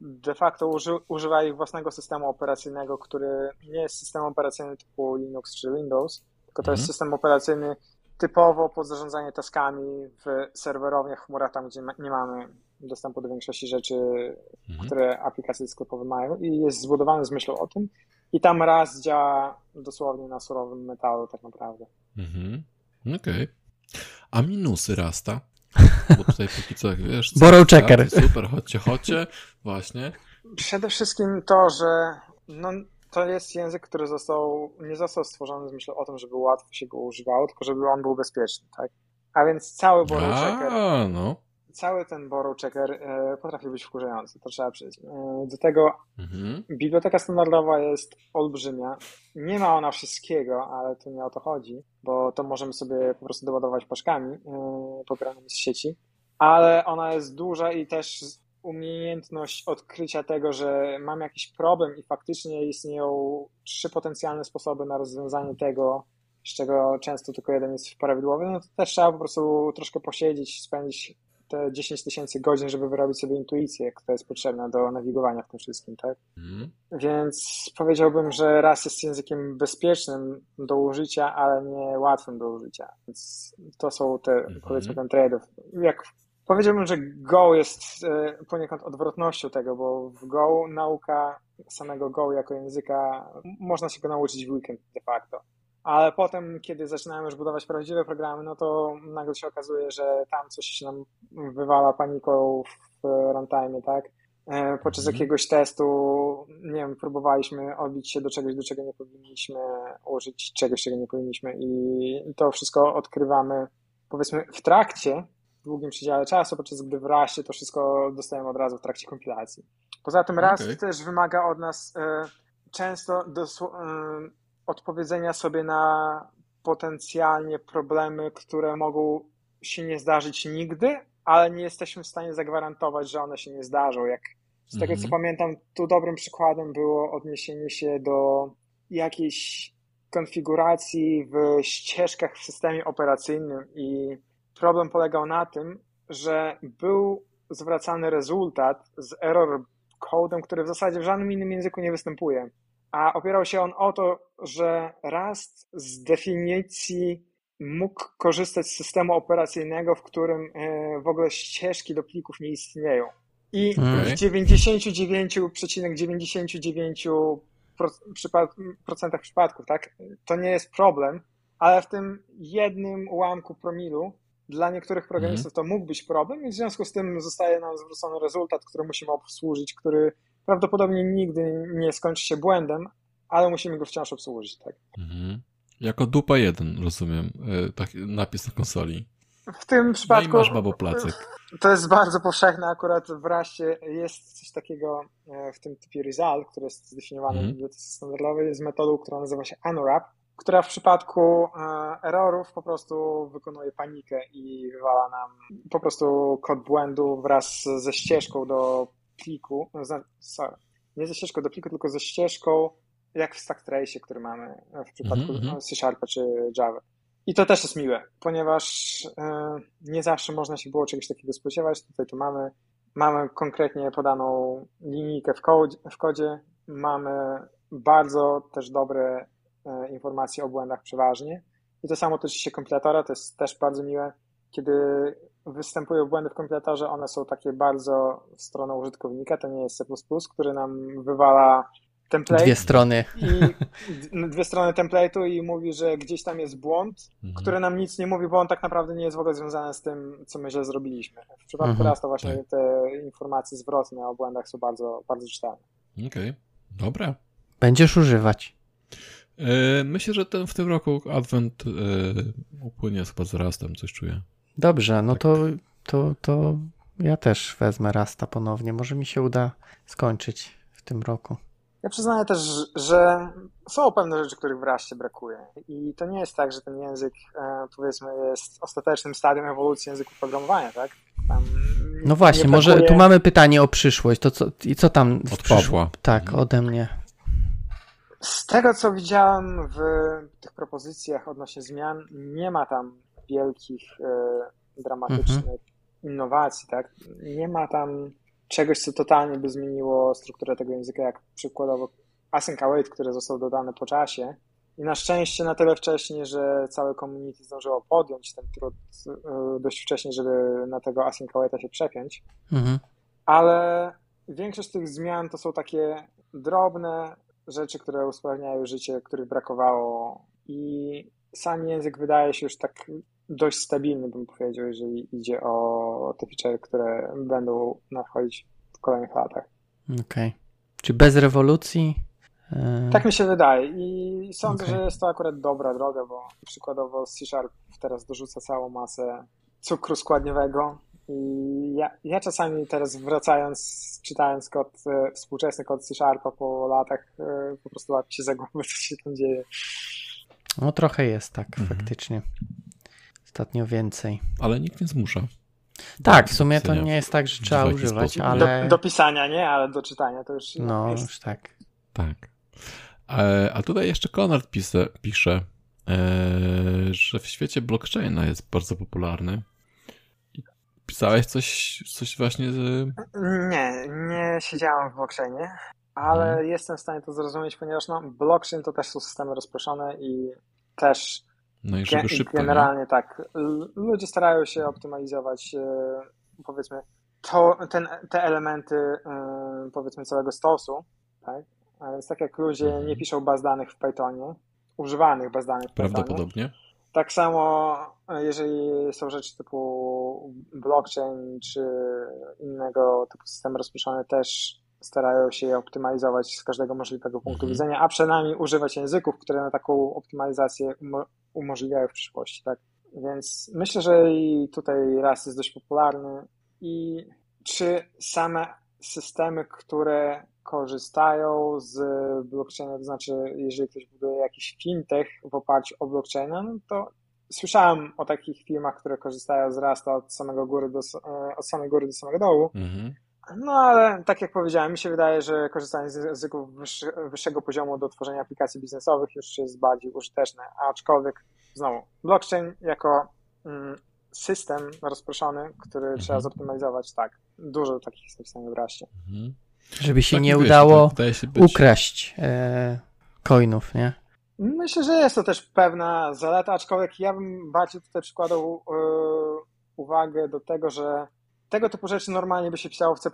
de facto uży, używa ich własnego systemu operacyjnego, który nie jest systemem operacyjnym typu Linux czy Windows, tylko to jest Mhm. system operacyjny typowo pod zarządzanie taskami w serwerowniach, chmurach, tam gdzie nie mamy dostępu do większości rzeczy, Mhm. które aplikacje sklepowe mają i jest zbudowany z myślą o tym. I tam raz działa dosłownie na surowym metalu tak naprawdę. Mhm. Okej. A minusy Rasta? Bo tutaj póki co, wiesz... co- Borrow checker. tak, Super, chodźcie, chodźcie. Właśnie. Przede wszystkim to, że no, to jest język, który został, nie został stworzony z myślą o tym, żeby łatwo się go używało, tylko żeby on był bezpieczny, tak? A więc cały borrow checker, A, no. Cały ten borrow checker e, potrafi być wkurzający, to trzeba przyznać. E, do tego Mhm. Biblioteka standardowa jest olbrzymia. Nie ma ona wszystkiego, ale tu nie o to chodzi, bo to możemy sobie po prostu doładować paczkami yy, pobranymi z sieci, ale ona jest duża i też umiejętność odkrycia tego, że mam jakiś problem i faktycznie istnieją trzy potencjalne sposoby na rozwiązanie tego, z czego często tylko jeden jest prawidłowy, no to też trzeba po prostu troszkę posiedzieć, spędzić te 10 tysięcy godzin, żeby wyrobić sobie intuicję, która jest potrzebna do nawigowania w tym wszystkim, tak? Mhm. Więc powiedziałbym, że raz jest językiem bezpiecznym do użycia, ale nie łatwym do użycia. Więc to są te, Mhm. powiedzmy, ten trade-off. Jak powiedziałbym, że Go jest e, poniekąd odwrotnością tego, bo w Go nauka samego Go jako języka można się go nauczyć w weekend de facto. Ale potem, kiedy zaczynamy już budować prawdziwe programy, no to nagle się okazuje, że tam coś się nam wywala paniką w runtime, tak? E, Podczas Mhm. jakiegoś testu, nie wiem, próbowaliśmy odbić się do czegoś, do czego nie powinniśmy, użyć czegoś, czego nie powinniśmy i to wszystko odkrywamy, powiedzmy, w trakcie, w długim przedziale czasu, podczas gdy w to wszystko dostajemy od razu w trakcie kompilacji. Poza tym raz Okej. też wymaga od nas e, często dosł- e, odpowiedzenia sobie na potencjalnie problemy, które mogą się nie zdarzyć nigdy, ale nie jesteśmy w stanie zagwarantować, że one się nie zdarzą. Jak z tego co Mhm. pamiętam, tu dobrym przykładem było odniesienie się do jakiejś konfiguracji w ścieżkach w systemie operacyjnym i problem polegał na tym, że był zwracany rezultat z error codem, który w zasadzie w żadnym innym języku nie występuje. A opierał się on o to, że Rust z definicji mógł korzystać z systemu operacyjnego, w którym e, w ogóle ścieżki do plików nie istnieją. I Mhm. w 99,99% procentach przypadków, tak, to nie jest problem, ale w tym jednym ułamku promilu dla niektórych programistów to mógł być problem i w związku z tym zostaje nam zwrócony rezultat, który musimy obsłużyć, który prawdopodobnie nigdy nie skończy się błędem, ale musimy go wciąż obsłużyć, tak. Mhm. Jako dupa jeden, rozumiem, e, taki napis na konsoli. W tym No i przypadku masz babo placek. to jest bardzo powszechne akurat w Raście jest coś takiego e, w tym typie result, który jest zdefiniowany Mhm. w bibliotece standardowej z metodą, która nazywa się unwrap, która w przypadku e, errorów po prostu wykonuje panikę i wywala nam po prostu kod błędu wraz ze ścieżką do pliku, za- sorry, nie ze ścieżką do pliku, tylko ze ścieżką jak w Stacktrace, który mamy w przypadku Mhm, mhm. C Sharpa czy Java. I to też jest miłe, ponieważ e, nie zawsze można się było czegoś takiego spodziewać. Tutaj to mamy, mamy konkretnie podaną linijkę w kodzie, w kodzie. mamy bardzo też dobre e, informacje o błędach przeważnie. I to samo tyczy się kompilatora, to jest też bardzo miłe. Kiedy występują błędy w kompilatorze, one są takie bardzo w stronę użytkownika, to nie jest C++, który nam wywala template Dwie strony. i dwie strony template'u i mówi, że gdzieś tam jest błąd, Mhm. który nam nic nie mówi, bo on tak naprawdę nie jest w ogóle związany z tym, co my źle zrobiliśmy. W przypadku Mhm. raz to właśnie te informacje zwrotne o błędach są bardzo, bardzo czytelne. Okej, dobra. Będziesz używać. E, Myślę, że ten w tym roku Advent e, upłynie chyba z Rastem, coś czuję. Dobrze, no Tak. to, to, to ja też wezmę Rasta ponownie. Może mi się uda skończyć w tym roku. Ja przyznaję też, że są pewne rzeczy, których w Raście brakuje. I to nie jest tak, że ten język, e, powiedzmy, jest ostatecznym stadium ewolucji języku programowania, tak? Tam No właśnie, nie może brakuje- tu mamy pytanie o przyszłość. To co, I co tam w Od przysz- Pawła. Tak, ode mnie. Z tego, co widziałem w tych propozycjach odnośnie zmian, nie ma tam wielkich, e, dramatycznych innowacji, tak? Nie ma tam czegoś, co totalnie by zmieniło strukturę tego języka, jak przykładowo async await, który został dodany po czasie. I na szczęście na tyle wcześnie, że całe community zdążyło podjąć ten trud e, dość wcześnie, żeby na tego async awaita się przepiąć Mhm. ale większość tych zmian to są takie drobne rzeczy, które usprawniają życie, których brakowało i sam język wydaje się już tak dość stabilny, bym powiedział, jeżeli idzie o te feature, które będą nadchodzić w kolejnych latach. Okej. Czy bez rewolucji? E, Tak mi się wydaje i sądzę, Okej. że jest to akurat dobra droga, bo przykładowo C Sharp teraz dorzuca całą masę cukru składniowego i ja, ja czasami teraz wracając, czytając kod, e, współczesny kod C Sharpa po latach, e, po prostu łapię się za głowę, co się tam dzieje. No trochę jest tak, Mhm. faktycznie. Ostatnio więcej. Ale nikt nie zmusza. Tak, w sumie to nie jest tak, że trzeba używać, sposób. ale Do, do pisania, nie? Ale do czytania to już no jest. już tak. Tak. E, A tutaj jeszcze Konrad pisze, pisze e, że w świecie blockchaina jest bardzo popularny. Pisałeś coś, coś właśnie z... Nie, nie siedziałem w blockchainie, ale Mhm. jestem w stanie to zrozumieć, ponieważ no, blockchain to też są systemy rozproszone i też No i żeby szybko, nie? Generalnie tak. L- Ludzie starają się optymalizować, e, powiedzmy, to, ten, te elementy, e, powiedzmy, całego stosu, tak? A więc tak jak ludzie Mhm. nie piszą baz danych w Pythonie, używanych baz danych w Pythonie, Prawdopodobnie. tak samo e, jeżeli są rzeczy typu blockchain czy innego typu systemy rozproszone, też starają się je optymalizować z każdego możliwego punktu Mhm. widzenia, a przynajmniej używać języków, które na taką optymalizację umo- umożliwiają w przyszłości, tak? Więc myślę, że i tutaj raz jest dość popularny i czy same systemy, które korzystają z blockchaina, to znaczy jeżeli ktoś buduje jakiś fintech w oparciu o blockchaina, no to słyszałem o takich firmach, które korzystają z Rasta od samego góry do, e, od samej góry do samego dołu, Mhm. No ale tak jak powiedziałem, mi się wydaje, że korzystanie z języków wyższy, wyższego poziomu do tworzenia aplikacji biznesowych już jest bardziej użyteczne, aczkolwiek znowu blockchain jako mm, system rozproszony, który mhm. trzeba zoptymalizować, tak. Dużo takich jest napisane w Raście. Mhm. Żeby się tak nie wiesz, udało się ukraść e, coinów, nie? Myślę, że jest to też pewna zaleta, aczkolwiek ja bym bardziej tutaj przykładał e, uwagę do tego, że tego typu rzeczy normalnie by się pisało w C++,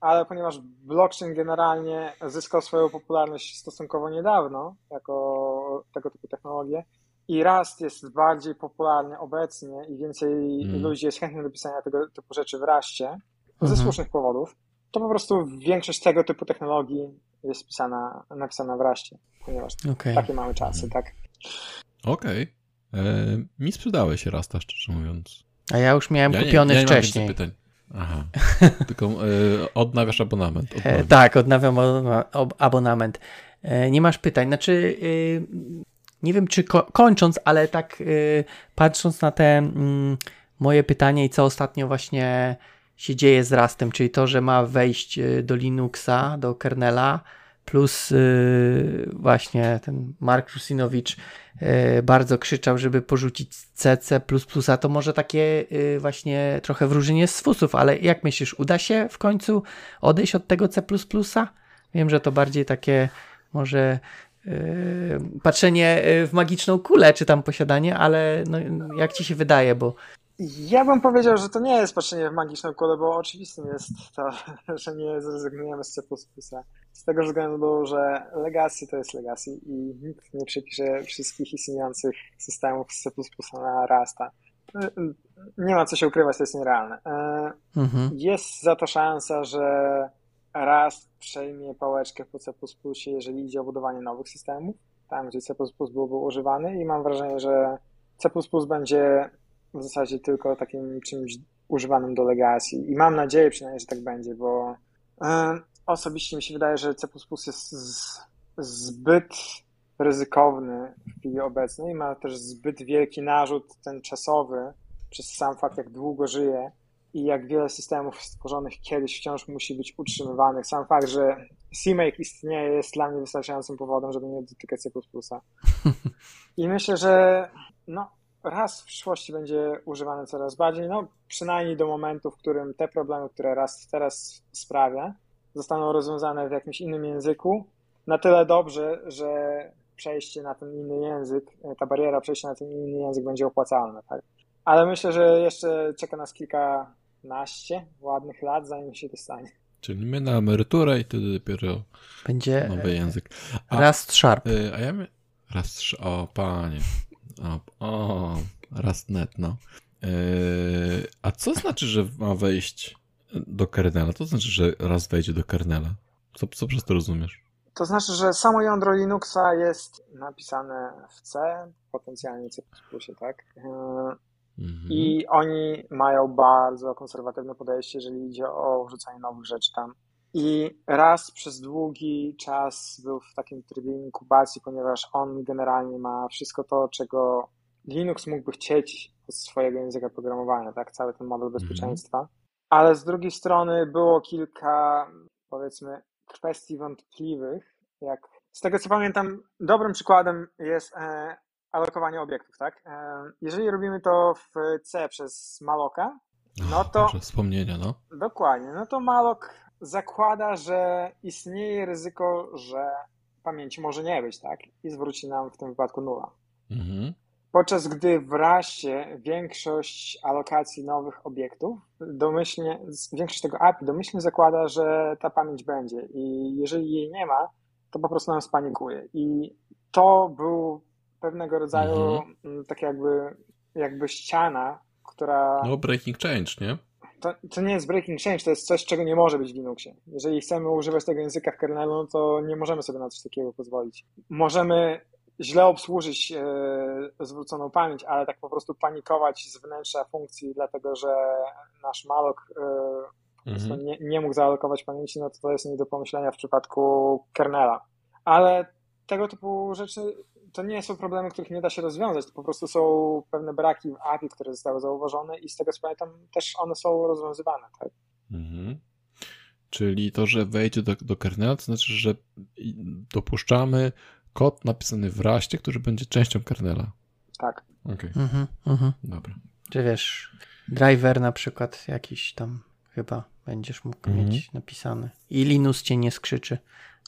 ale ponieważ blockchain generalnie zyskał swoją popularność stosunkowo niedawno, jako tego typu technologię, i Rust jest bardziej popularny obecnie i więcej mm. ludzi jest chętnych do pisania tego typu rzeczy w Rustie, ze mm -hmm. słusznych powodów, to po prostu większość tego typu technologii jest pisana, napisana w Rustie, ponieważ okay. takie mamy czasy, tak? Okej. Okay. E, mi sprzedałeś Rasta, szczerze mówiąc. A ja już miałem ja kupiony nie, ja wcześniej. Nie pytań. Aha. Tylko e, odnawiasz abonament. E, tak, odnawiam abonament. E, nie masz pytań. Znaczy, nie wiem czy ko kończąc, ale tak patrząc na te mm, moje pytanie i co ostatnio właśnie się dzieje z Rastem, czyli to, że ma wejść do Linuxa, do kernela, plus właśnie ten Mark Rusinowicz E, bardzo krzyczał, żeby porzucić CC++, a to może takie e, właśnie trochę wróżenie z fusów, ale jak myślisz, uda się w końcu odejść od tego C++? Wiem, że to bardziej takie może yy, patrzenie w magiczną kulę, czy tam posiadanie, ale no, jak ci się wydaje, bo ja bym powiedział, że to nie jest patrzenie w magiczną kulę, bo oczywistym jest to, że nie zrezygnujemy z C++. Z tego względu, że legacy to jest legacy i nikt nie przepisze wszystkich istniejących systemów z C++ na Rasta. Nie ma co się ukrywać, to jest nierealne. E, mhm. Jest za to szansa, że Rust przejmie pałeczkę po C++, jeżeli idzie o budowanie nowych systemów, tam gdzie C++ byłby używany i mam wrażenie, że C++ będzie w zasadzie tylko takim czymś używanym do legacy i mam nadzieję przynajmniej, że tak będzie, bo e, osobiście mi się wydaje, że C++ jest zbyt ryzykowny w chwili obecnej, ma też zbyt wielki narzut ten czasowy przez sam fakt, jak długo żyje i jak wiele systemów stworzonych kiedyś wciąż musi być utrzymywanych. Sam fakt, że CMake istnieje jest dla mnie wystarczającym powodem, żeby nie dotykać C++. I myślę, że no, raz w przyszłości będzie używany coraz bardziej, no przynajmniej do momentu, w którym te problemy, które raz teraz sprawia, zostaną rozwiązane w jakimś innym języku, na tyle dobrze, że przejście na ten inny język, ta bariera przejścia na ten inny język będzie opłacalna, tak? Ale myślę, że jeszcze czeka nas kilkanaście ładnych lat, zanim się to stanie. Czyli my na emeryturę i wtedy dopiero będzie nowy język. A, Rust Sharp. Y, a ja my... Rust O, panie. O, o Rustnet, no. Yy, a co znaczy, że ma wejść do kernela? To znaczy, że raz wejdzie do kernela. Co, co przez to rozumiesz? To znaczy, że samo jądro Linuxa jest napisane w C, potencjalnie C++, tak? Mhm. I oni mają bardzo konserwatywne podejście, jeżeli idzie o wrzucanie nowych rzeczy tam. I raz przez długi czas był w takim trybie inkubacji, ponieważ on generalnie ma wszystko to, czego Linux mógłby chcieć od swojego języka programowania, tak? Cały ten model mhm. bezpieczeństwa. Ale z drugiej strony było kilka, powiedzmy, kwestii wątpliwych, jak z tego co pamiętam, dobrym przykładem jest e, alokowanie obiektów, tak? E, jeżeli robimy to w C przez maloka, no to. Proszę, wspomnienia, no. Dokładnie. No to malok zakłada, że istnieje ryzyko, że pamięci może nie być, tak? I zwróci nam w tym wypadku nula. Mhm. Podczas gdy w rasie większość alokacji nowych obiektów, domyślnie, większość tego API domyślnie zakłada, że ta pamięć będzie i jeżeli jej nie ma, to po prostu nam spanikuje. I to był pewnego rodzaju mhm. tak jakby, jakby ściana, która... No breaking change, nie? to, to nie jest breaking change, to jest coś, czego nie może być w Linuxie. Jeżeli chcemy używać tego języka w kernelu, no to nie możemy sobie na coś takiego pozwolić. Możemy źle obsłużyć e, zwróconą pamięć, ale tak po prostu panikować z wnętrza funkcji, dlatego że nasz malok e, mhm. nie, nie mógł zaalokować pamięci, no to to jest nie do pomyślenia w przypadku kernela. Ale tego typu rzeczy to nie są problemy, których nie da się rozwiązać, to po prostu są pewne braki w API, które zostały zauważone i z tego co pamiętam też one są rozwiązywane, tak? Mhm. Czyli to, że wejdzie do, do kernela, to znaczy, że dopuszczamy kod napisany w raście, który będzie częścią kernela. Tak. Okej. Okay. Mhm, mhm. Dobra. Czy wiesz, driver na przykład jakiś tam chyba będziesz mógł mhm. mieć napisany. I Linus cię nie skrzyczy,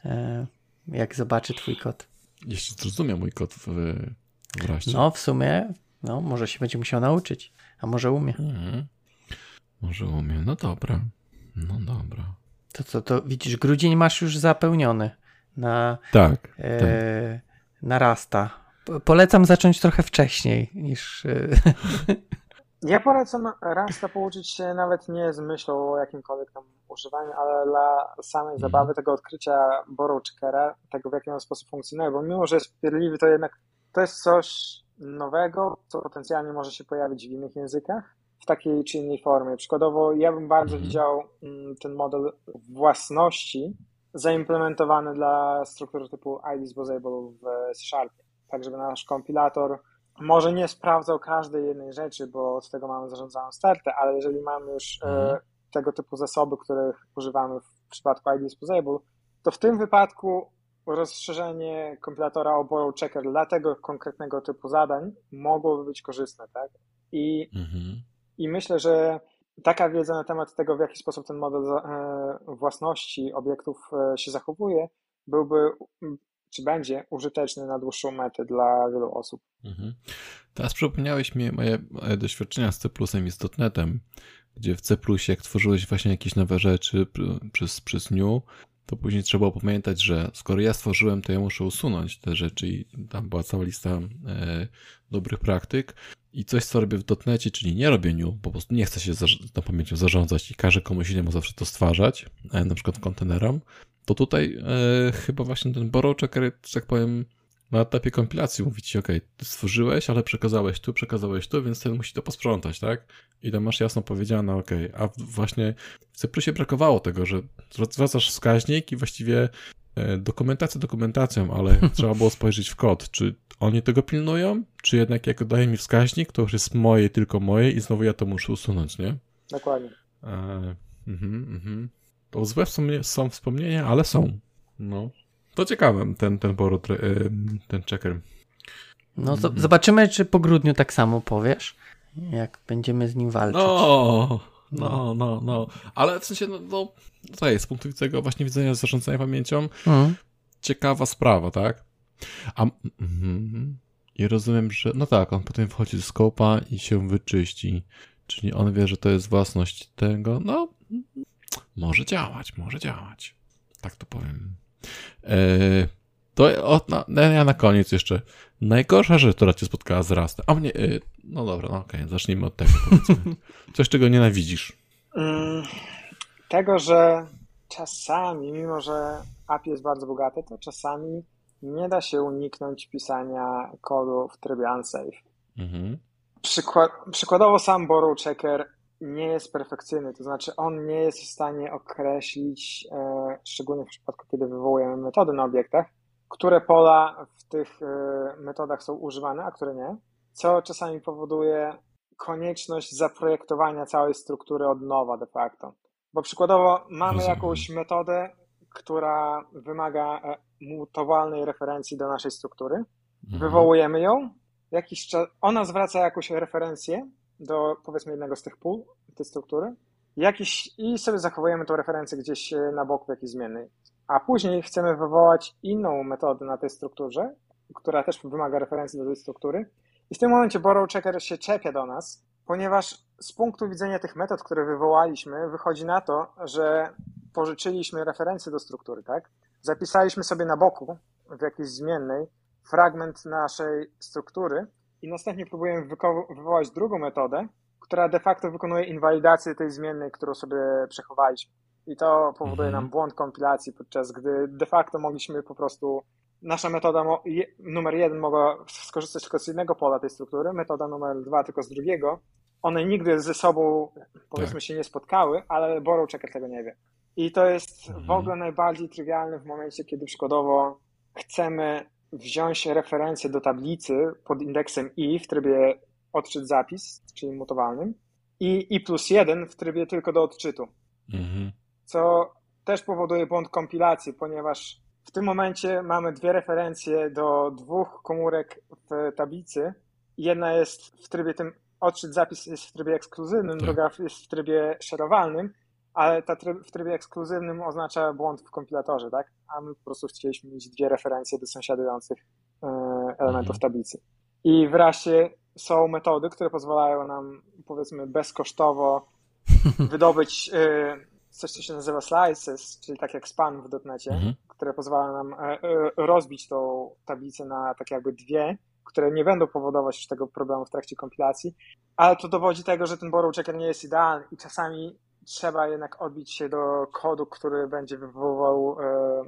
e, jak zobaczy twój kod. Jeśli zrozumie mój kod w, w No, w sumie, no, może się będzie musiał nauczyć, a może umie. Mhm. Może umie, no dobra. No dobra. To co, to widzisz, grudzień masz już zapełniony na, tak, e, tak. na Rasta. Polecam zacząć trochę wcześniej niż. E, ja polecam Rasta pouczyć się nawet nie z myślą o jakimkolwiek tam używaniu, ale dla samej mhm. zabawy tego odkrycia Borrow Checkera, tego w jaki sposób funkcjonuje, bo mimo, że jest wpierdliwy, to jednak to jest coś nowego, co potencjalnie może się pojawić w innych językach w takiej czy innej formie. Przykładowo ja bym bardzo mhm. widział mm, ten model własności zaimplementowany dla struktur typu ID disposable w C Sharpie, tak żeby nasz kompilator może nie sprawdzał każdej jednej rzeczy, bo od tego mamy zarządzaną stertę, ale jeżeli mamy już e, mhm. tego typu zasoby, których używamy w przypadku ID disposable, to w tym wypadku rozszerzenie kompilatora o borrow checker dla tego konkretnego typu zadań mogłoby być korzystne, tak? I mhm. I myślę, że taka wiedza na temat tego, w jaki sposób ten model e, własności obiektów e, się zachowuje, byłby czy będzie użyteczny na dłuższą metę dla wielu osób. Mhm. Teraz przypomniałeś mi moje, moje doświadczenia z C i z .NETem, gdzie w C jak tworzyłeś właśnie jakieś nowe rzeczy przez, przez New, to później trzeba było pamiętać, że skoro ja stworzyłem, to ja muszę usunąć te rzeczy i tam była cała lista e, dobrych praktyk i coś, co robię w dotnecie, czyli nie robię new, po prostu nie chcę się tą pamięcią zarządzać i każę komuś innemu zawsze to stwarzać, e, na przykład kontenerom, to tutaj e, chyba właśnie ten borrow checker, tak powiem, na etapie kompilacji mówi ci, ok, stworzyłeś, ale przekazałeś tu, przekazałeś tu, więc ten musi to posprzątać, tak? I tam masz jasno powiedziane, ok, a właśnie w Cyprusie brakowało tego, że zwracasz wskaźnik i właściwie e, dokumentację dokumentacją, ale trzeba było spojrzeć w kod, czy oni tego pilnują, czy jednak jak daje mi wskaźnik, to już jest moje, tylko moje i znowu ja to muszę usunąć, nie? Dokładnie. E, mhm, mhm. To złe są wspomnienia, ale są. No. To ciekawe, ten, ten Boro, ten checker. No to zobaczymy, czy po grudniu tak samo powiesz, jak będziemy z nim walczyć. No, no, no, no. Ale w sensie, no, no to jest z punktu widzenia właśnie widzenia zarządzania pamięcią mhm. ciekawa sprawa, tak? A, mm, I rozumiem, że no tak, on potem wchodzi do skopa i się wyczyści. Czyli on wie, że to jest własność tego. No, może działać, może działać. Tak to powiem. E, to o, ja na koniec jeszcze. Najgorsza rzecz, która cię spotkała z Rastem. A mnie. E, no dobra, no okej, okay, zacznijmy od tego. Coś, czego nienawidzisz. Mm, tego, że czasami, mimo że API jest bardzo bogate, to czasami nie da się uniknąć pisania kodu w trybie unsafe. Mhm. Przykład, przykładowo sam borrow checker nie jest perfekcyjny, to znaczy on nie jest w stanie określić, e, szczególnie w przypadku, kiedy wywołujemy metody na obiektach, które pola w tych e, metodach są używane, a które nie, co czasami powoduje konieczność zaprojektowania całej struktury od nowa de facto. Bo przykładowo mamy jakąś metodę, która wymaga e, mutowalnej referencji do naszej struktury, mhm. wywołujemy ją, jakiś czas, ona zwraca jakąś referencję do powiedzmy jednego z tych pól, tej struktury, jakiś, i sobie zachowujemy tą referencję gdzieś e, na boku w jakiejś zmiennej. A później chcemy wywołać inną metodę na tej strukturze, która też wymaga referencji do tej struktury. I w tym momencie borrow checker się czepia do nas, ponieważ z punktu widzenia tych metod, które wywołaliśmy, wychodzi na to, że pożyczyliśmy referencję do struktury, tak? Zapisaliśmy sobie na boku w jakiejś zmiennej fragment naszej struktury i następnie próbujemy wywołać drugą metodę, która de facto wykonuje inwalidację tej zmiennej, którą sobie przechowaliśmy. I to powoduje mhm. nam błąd kompilacji, podczas gdy de facto mogliśmy po prostu. Nasza metoda numer jeden mogła skorzystać tylko z jednego pola tej struktury, metoda numer dwa tylko z drugiego. One nigdy ze sobą, powiedzmy, tak. się nie spotkały, ale Borrow Checker tego nie wie. I to jest mhm. w ogóle najbardziej trywialne w momencie, kiedy przykładowo chcemy wziąć referencję do tablicy pod indeksem i w trybie odczyt zapis, czyli mutowalnym, i i plus jeden w trybie tylko do odczytu. Mhm. Co też powoduje błąd kompilacji, ponieważ w tym momencie mamy dwie referencje do dwóch komórek w tablicy. Jedna jest w trybie tym odczyt zapis jest w trybie ekskluzywnym, Tak. druga jest w trybie szerowalnym, ale ta tryb, w trybie ekskluzywnym oznacza błąd w kompilatorze, tak? A my po prostu chcieliśmy mieć dwie referencje do sąsiadujących e, elementów Mhm. tablicy. I wreszcie są metody, które pozwalają nam, powiedzmy, bezkosztowo wydobyć e, coś, co się nazywa slices, czyli tak jak span w dotnecie, Mhm. które pozwala nam e, e, rozbić tą tablicę na tak jakby dwie, które nie będą powodować już tego problemu w trakcie kompilacji, ale to dowodzi tego, że ten borrow checker nie jest idealny i czasami trzeba jednak odbić się do kodu, który będzie wywoływał e,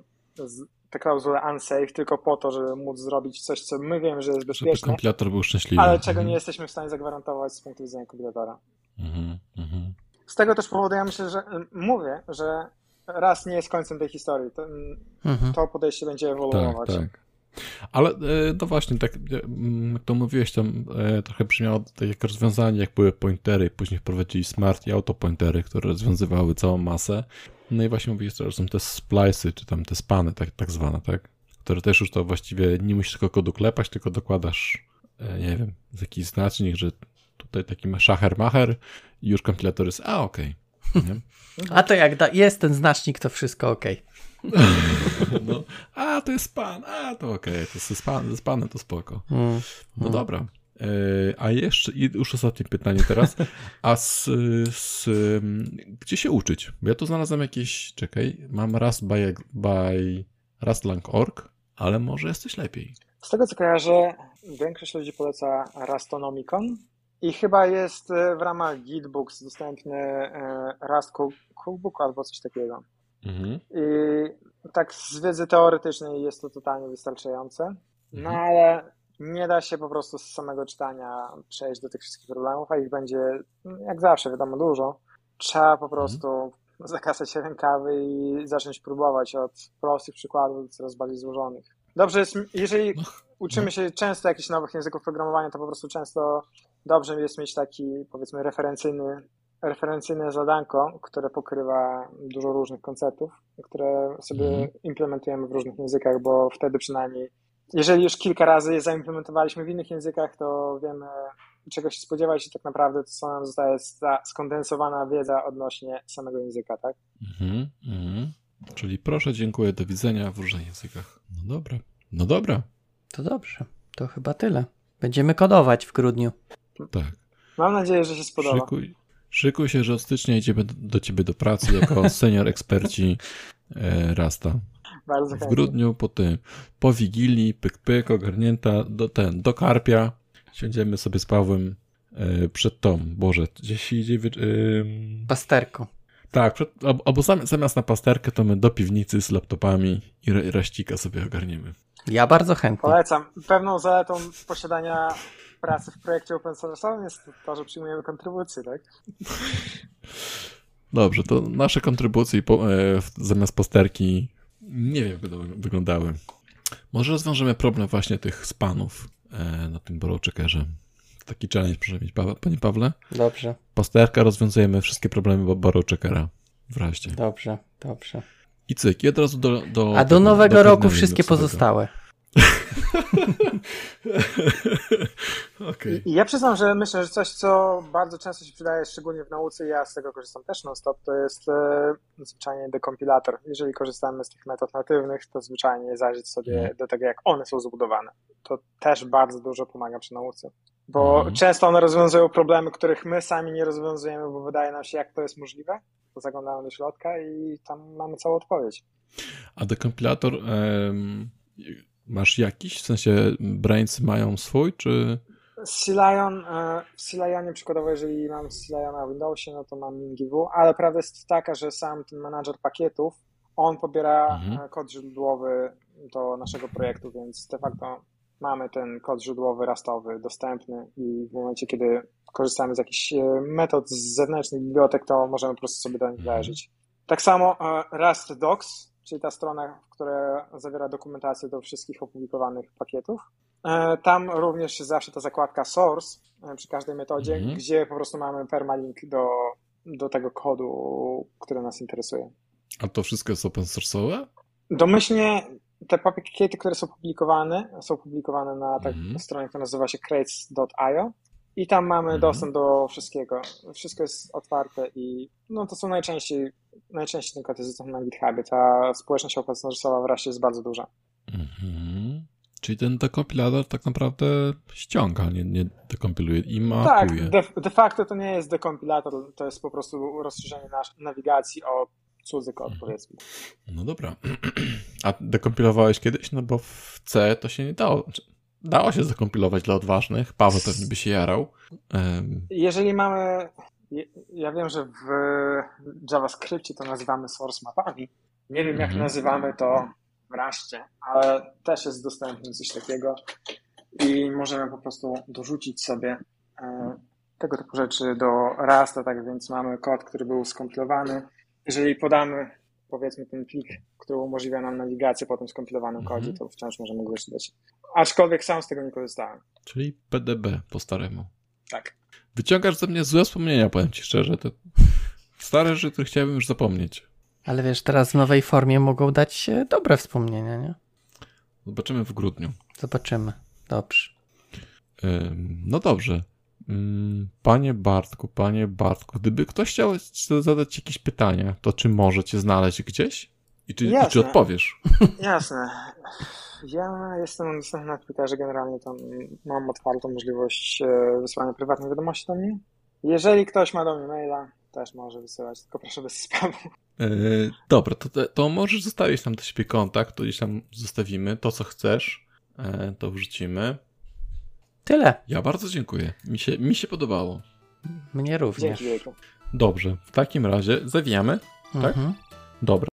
te klauzule unsafe tylko po to, żeby móc zrobić coś, co my wiemy, że jest Żeby bezpieczne, kompilator był szczęśliwy. ale czego Mhm. nie jesteśmy w stanie zagwarantować z punktu widzenia kompilatora. Mhm, mhm. Z tego też powodu ja myślę, że mówię, że raz nie jest końcem tej historii. To, Mhm. to podejście będzie Tak, ewoluować. tak. Ale e, no właśnie, tak e, mm, jak to mówiłeś, tam trochę brzmiało tak jak rozwiązanie, jak były pointery, później wprowadzili smart i auto pointery, które rozwiązywały całą masę. No i właśnie mówisz, że są te splice'y, czy tam te spany, tak, tak zwane, tak? Które też już to właściwie nie musisz tylko kodu klepać, tylko dokładasz, e, nie wiem, jakiś znacznik, że tutaj taki ma szacher macher i już kompilator jest, a okej. Nie? A to jak da, jest ten znacznik, to wszystko ok. No, a to jest span, a to okej, to jest span, ze spanem to spoko. Mm. No dobra. E, A jeszcze, i już ostatnie pytanie teraz. A z, z, gdzie się uczyć? Bo ja tu znalazłem jakieś, czekaj, mam Rust by, by Rustlang.org, ale może jest coś lepiej. Z tego co kojarzę, większość ludzi poleca Rustonomicon i chyba jest e, w ramach Gitbooks dostępny e, Rust Cook- Cookbook albo coś takiego. Mhm. I tak z wiedzy teoretycznej jest to totalnie wystarczające, no Mhm. ale nie da się po prostu z samego czytania przejść do tych wszystkich problemów, a ich będzie jak zawsze, wiadomo, dużo. Trzeba po prostu zakasać rękawy i zacząć próbować od prostych przykładów do coraz bardziej złożonych. Dobrze jest, jeżeli No, uczymy się często jakichś nowych języków programowania, to po prostu często dobrze jest mieć taki, powiedzmy, referencyjny, referencyjne zadanko, które pokrywa dużo różnych konceptów, które sobie Mhm. implementujemy w różnych językach, bo wtedy przynajmniej, jeżeli już kilka razy je zaimplementowaliśmy w innych językach, to wiemy, czego się spodziewać i tak naprawdę to, co nam zostaje ta skondensowana wiedza odnośnie samego języka, tak? Mhm, mhm. Czyli proszę, dziękuję, do widzenia w różnych językach. No dobra. No dobra, To dobrze. To chyba tyle. Będziemy kodować w grudniu. Tak. Mam nadzieję, że się spodoba. Szykuj, szykuj się, że od stycznia idziemy do, do ciebie do pracy jako senior eksperci e, Rasta. Bardzo W chętnie. grudniu po tym, po Wigilii, pyk pyk, ogarnięta do ten, do Karpia. Siądziemy sobie z Pawłem e, przed tą, Boże, gdzieś idzie, ym, Pasterką. tak, przed, albo, albo zam- zamiast na pasterkę to my do piwnicy z laptopami i ra- raścika sobie ogarniemy. Ja bardzo chętnie. Polecam. Pewną zaletą posiadania pracy w projekcie open source'owym jest to, że przyjmujemy kontrybucje, tak? Dobrze, to nasze kontrybucje po, e, zamiast pasterki nie wiem, jak będą wyglądały. Może rozwiążemy problem właśnie tych spanów e, na tym borrow checkerze. Taki challenge proszę mieć, Pa- panie Pawle. Dobrze, Pasterka, rozwiązujemy wszystkie problemy bo- borrow checkera w raście. dobrze, dobrze. I cyk, i od razu do... do A do nowego do roku wszystkie pozostałe. I ja przyznam, że myślę, że coś, co bardzo często się przydaje, szczególnie w nauce, i ja z tego korzystam też non-stop, to jest e, zwyczajnie dekompilator. Jeżeli korzystamy z tych metod natywnych, to zwyczajnie zajrzeć sobie Mhm. do tego, jak one są zbudowane. To też bardzo dużo pomaga przy nauce. Bo Mhm. często one rozwiązują problemy, których my sami nie rozwiązujemy, bo wydaje nam się, jak to jest możliwe. To zaglądamy do środka i tam mamy całą odpowiedź. A dekompilator em, masz jakiś? W sensie Brains mają swój, czy... Z Lion, e, w C-Lionie przykładowo, jeżeli mam C-Lion na Windowsie, no to mam MinGW, ale prawda jest taka, że sam ten menadżer pakietów, on pobiera Mhm. e, kod źródłowy do naszego projektu, więc de facto mamy ten kod źródłowy rastowy dostępny i w momencie, kiedy korzystamy z jakichś e, metod z zewnętrznych bibliotek, to możemy po prostu sobie do nich Mhm. zajrzeć. Tak samo Rust Docs, czyli ta strona, która zawiera dokumentację do wszystkich opublikowanych pakietów. E, Tam również jest zawsze ta zakładka source e, przy każdej metodzie, Mhm. gdzie po prostu mamy permalink do, do tego kodu, który nas interesuje. A to wszystko jest open source'owe? Domyślnie te pakiety, które są publikowane, są publikowane na tak Mhm. stronie, która nazywa się crates.io I tam mamy Mhm. dostęp do wszystkiego. Wszystko jest otwarte i no to są najczęściej, najczęściej kod jest dostępny na GitHubie. Ta społeczność open source'owa wreszcie jest bardzo duża. Mhm. Czyli ten dekompilator tak naprawdę ściąga, nie, nie dekompiluje i Tak, mapuje. de, de facto to nie jest dekompilator, to jest po prostu rozszerzenie nasz, nawigacji o cudzy kod, Mhm. powiedzmy. No dobra. A dekompilowałeś kiedyś? No bo w C to się nie dało. Dało się zakompilować dla odważnych. Paweł pewnie by się jarał. Em, Jeżeli mamy, ja wiem, że w JavaScriptie to nazywamy source mapami. Nie wiem, jak Mhm. nazywamy to w ale też jest dostępne coś takiego i możemy po prostu dorzucić sobie e, tego typu rzeczy do Rasta, tak więc mamy kod, który był skompilowany. Jeżeli podamy, powiedzmy, ten plik, który umożliwia nam nawigację po tym skompilowanym Mhm. kodzie, to wciąż możemy go czytać. Aczkolwiek sam z tego nie korzystałem. czyli PDB po staremu. Tak. Wyciągasz ze mnie złe wspomnienia, powiem ci szczerze. To stare rzeczy, które chciałbym już zapomnieć. Ale wiesz, teraz w nowej formie mogą dać się dobre wspomnienia, nie? Zobaczymy w grudniu. Zobaczymy. Dobrze. Ym, No dobrze. Ym, Panie Bartku, panie Bartku, gdyby ktoś chciał zadać ci jakieś pytania, to czy możecie znaleźć gdzieś? I czy, i czy odpowiesz? Jasne. Ja jestem dostępny na Twitterze, generalnie tam mam otwartą możliwość e, wysłania prywatnych wiadomości do mnie. Jeżeli ktoś ma do mnie maila, też może wysyłać, tylko proszę bez spamu. E, dobra, to, to możesz zostawić nam do siebie kontakt, to gdzieś tam zostawimy to, co chcesz, e, to wrzucimy. Tyle. Ja bardzo dziękuję. Mi się, mi się podobało. Mnie również. Dzięki. Dobrze, w takim razie zawijamy. tak? Mhm. Dobra.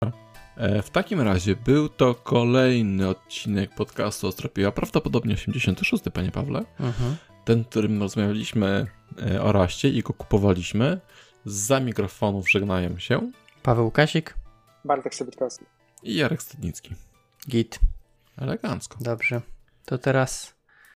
E, W takim razie był to kolejny odcinek podcastu Ostropiła, prawdopodobnie 86, panie Pawle. Mhm. Ten, którym rozmawialiśmy e, o raście i go kupowaliśmy. Za mikrofonów żegnają się Paweł Kasik. Bartek Sobitkowski. i Jarek Stadnicki. Git. Elegancko. Dobrze. To teraz